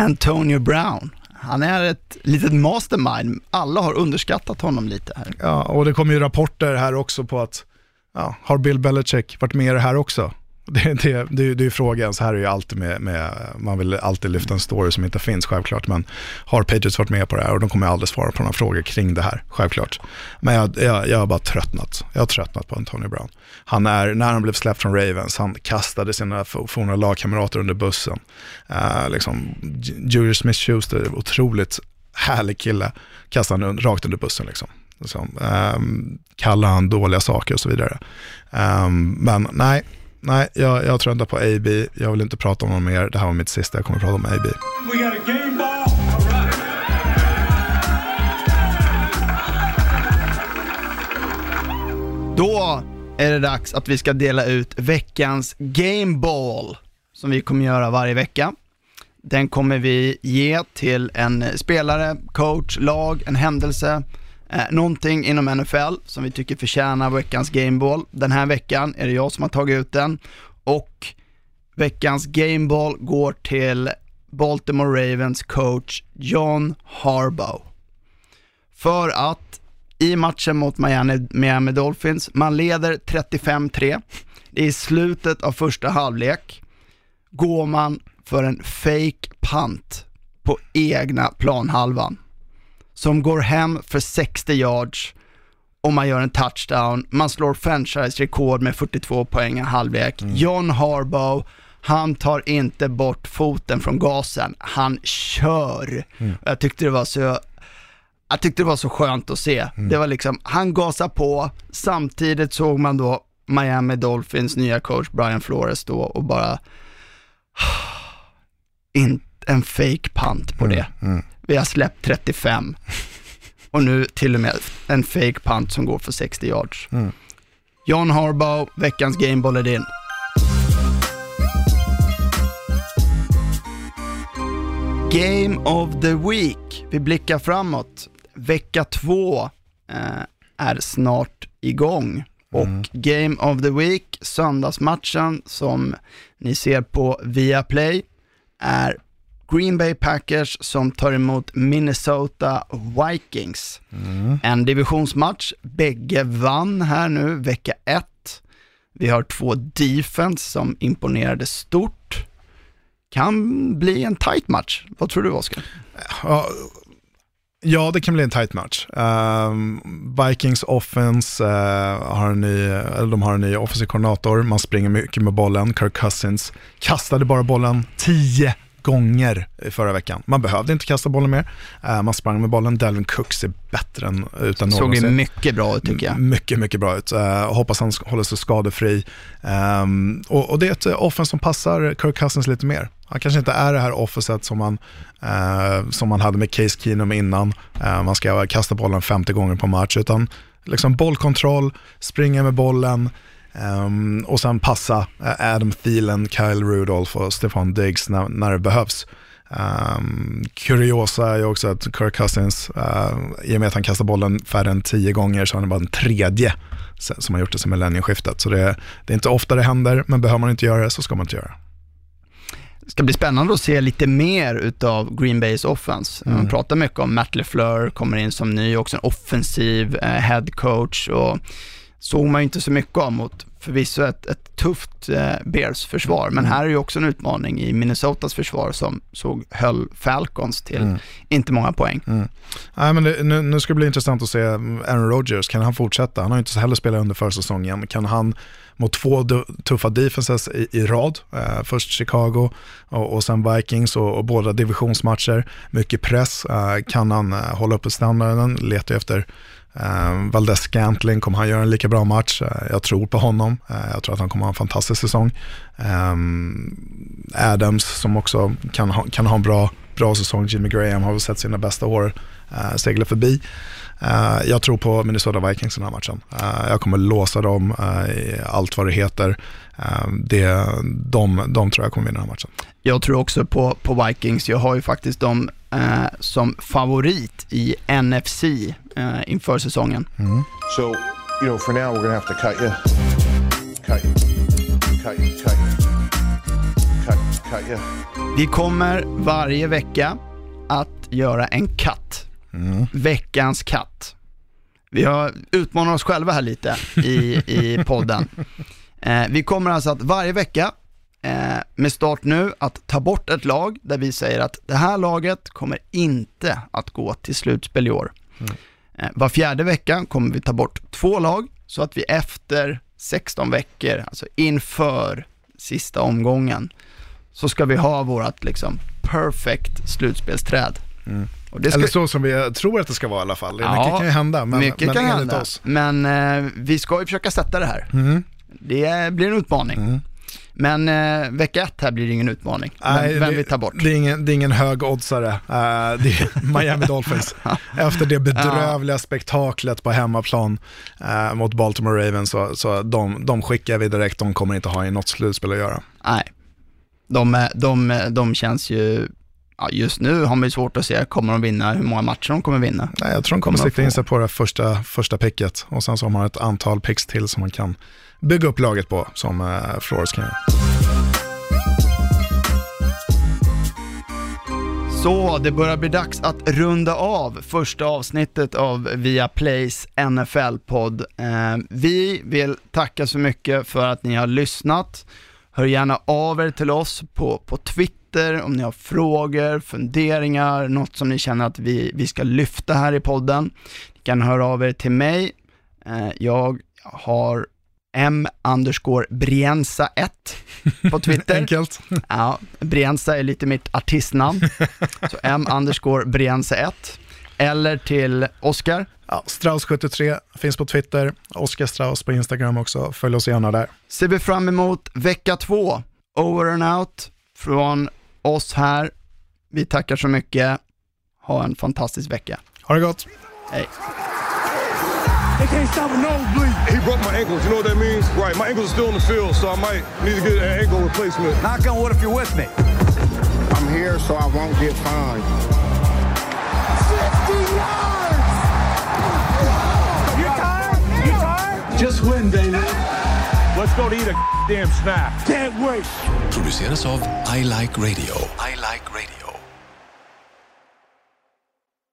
Antonio Brown, han är ett litet mastermind. Alla har underskattat honom lite här. Ja, och det kommer ju rapporter här också på att, ja, har Bill Belichick varit med i det här också? Det, det, det, det är frågan, så här är ju alltid med, med, man vill alltid lyfta en story som inte finns självklart, men har Patriots varit med på det här och de kommer aldrig svara på några frågor kring det här, självklart. Men jag, jag, jag har bara tröttnat, jag har tröttnat på Antonio Brown. Han är, när han blev släppt från Ravens, han kastade sina forna lagkamrater under bussen. Uh, liksom, Julius Smith-Schuster, otroligt härlig kille, kastade han rakt under bussen liksom. Liksom, um, kallar han dåliga saker och så vidare. Um, men nej, nej, jag, jag tröttar på AB. Jag vill inte prata om honom mer. Det här var mitt sista jag kommer att prata om AB. Då är det dags att vi ska dela ut veckans Game Ball, som vi kommer göra varje vecka. Den kommer vi ge till en spelare, coach, lag, en händelse, eh, någonting inom NFL som vi tycker förtjänar veckans Gameball. Den här veckan är det jag som har tagit ut den och veckans Gameball går till Baltimore Ravens coach John Harbaugh. För att i matchen mot Miami, Miami Dolphins, man leder 35-3, det är i slutet av första halvlek, går man för en fake punt på egna planhalvan som går hem för 60 yards och man gör en touchdown. Man slår franchise-rekord med 42 poäng i halvlek. John Harbaugh, han tar inte bort foten från gasen, han kör. Jag tyckte det var så jag tyckte det var så skönt att se. Det var liksom, han gasar på, samtidigt såg man då Miami Dolphins nya coach Brian Flores då och bara, en fake punt på det. Vi har släppt 35 och nu till och med en fake punt som går för 60 yards. John Harbaugh, veckans gameball är din. Game of the Week. Vi blickar framåt. Vecka två eh, är snart igång. Och Game of the Week, söndagsmatchen som ni ser på Viaplay, är Green Bay Packers som tar emot Minnesota Vikings. En divisionsmatch, bägge vann här nu vecka ett. Vi har två defense som imponerade stort. Kan bli en tight match. Vad tror du Oskar? Ja, det kan bli en tight match. Ehm, Vikings offense eh, har en ny, eller de har en ny offensiv koordinator, man springer mycket med bollen. Kirk Cousins kastade bara bollen 10 gånger förra veckan. Man behövde inte kasta bollen mer, Eh, man sprang med bollen. Dalvin Cook ser bättre än utan Såg någonsin. mycket bra ut tycker jag. Mycket, mycket bra ut. Uh, hoppas han håller sig skadefri. Ehm, och, det är ett eh, offense som passar Kirk Cousins lite mer. Han kanske inte är det här offenset som man, eh, som man hade med Case Keenum innan. Eh, man ska kasta bollen 50 gånger på match, utan liksom bollkontroll, springa med bollen, ehm, och sen passa eh, Adam Thielen, Kyle Rudolph och Stefan Diggs när, när det behövs. Um, kuriosa är ju också att Kirk Cousins, uh, i och med att han kastar bollen färre än tio gånger så är han bara den tredje som har gjort det sedan millennieskiftet. Så det, det är inte ofta det händer, men behöver man inte göra det så ska man inte göra det. Ska bli spännande att se lite mer utav Green Bays offense. Man pratar mycket om Matt LeFleur, kommer in som ny, också en offensiv eh, head coach och såg man ju inte så mycket om mot förvisso ett, ett tufft eh, Bears-försvar, men här är ju också en utmaning i Minnesotas försvar som såg, höll Falcons till inte många poäng. Nej, men det, nu, nu ska det bli intressant att se Aaron Rodgers, kan han fortsätta? Han har ju inte så heller spelat under försäsongen. Kan han mot två tuffa defenses i, i rad, eh, först Chicago och, och sen Vikings och, och båda divisionsmatcher, mycket press, eh, kan han eh, hålla uppe standarden, letar efter Eh, Valdez Scantling, kommer han göra en lika bra match? Eh, jag tror på honom. Eh, jag tror att han kommer ha en fantastisk säsong. Ehm, Adams som också kan ha, kan ha en bra, bra säsong. Jimmy Graham har väl sett sina bästa år eh, segla förbi. Eh, jag tror på Minnesota Vikings i den här matchen. Eh, jag kommer låsa dem eh, i allt vad det heter. Eh, det, de, de tror jag kommer vinna den här matchen. Jag tror också på, på Vikings. Jag har ju faktiskt dem eh, som favorit i NFC eh, inför säsongen. So, you know, for now, we're gonna have to cut you. Cut you. Cut you. Cut you. Cut, cut you. Vi kommer varje vecka att göra en katt. Veckans katt. Vi har utmanat oss själva här lite i, i podden. Eh, vi kommer alltså att varje vecka, eh, med start nu, att ta bort ett lag där vi säger att det här laget kommer inte att gå till slutspel i år. Eh, var fjärde vecka kommer vi ta bort två lag så att vi efter 16 veckor, alltså inför sista omgången, så ska vi ha vårt liksom perfect slutspelsträd. Det ska, Eller så som vi tror att det ska vara i alla fall. Ja, mycket kan ju hända, men, mycket men kan hända, oss. men eh, vi ska ju försöka sätta det här. Mm. Det blir en utmaning. Men eh, vecka ett här blir det ingen utmaning. Nej, vem, det, vi tar bort. Det är ingen, det är ingen hög oddsare. Eh, det är Miami Dolphins. Efter det bedrövliga spektaklet på hemmaplan eh, mot Baltimore Ravens så, så de, de skickar vi direkt, de kommer inte ha i något slutspel att göra. Nej, de, eh, de, de känns ju, ja, just nu har man ju svårt att se, kommer de vinna, hur många matcher de kommer vinna. Nej, jag tror de kommer Kommer sikta in sig på det första, första picket och sen så har man ett antal picks till som man kan bygga upp laget på, som eh, Flores kan göra. Så det börjar bli dags att runda av första avsnittet av Viaplays NFL-podd. Eh, vi vill tacka så mycket för att ni har lyssnat. Hör gärna av er till oss på, på Twitter om ni har frågor, funderingar, något som ni känner att vi, vi ska lyfta här i podden. Ni kan höra av er till mig. Eh, jag har M underscore Brienza 1 på Twitter. Enkelt. Ja, Brienza är lite mitt artistnamn. Så M underscore Brienza 1. Eller till Oskar. Ja, Strauss73 finns på Twitter, Oskar Strauss på Instagram också. Följ oss gärna där. Ser vi fram emot vecka två. Over and out från oss här. Vi tackar så mycket. Ha en fantastisk vecka. Ha det gott! Hej. They can't stop a nosebleed. He broke my ankles. You know what that means? Right. My ankles are still in the field, so I might need to get an ankle replacement. Knock on wood if you're with me. I'm here so I won't get fined. 50 yards! You tired? You tired? Just win, baby. Let's go to eat a damn snack. Can't wait. Produciert of I Like Radio. I Like Radio.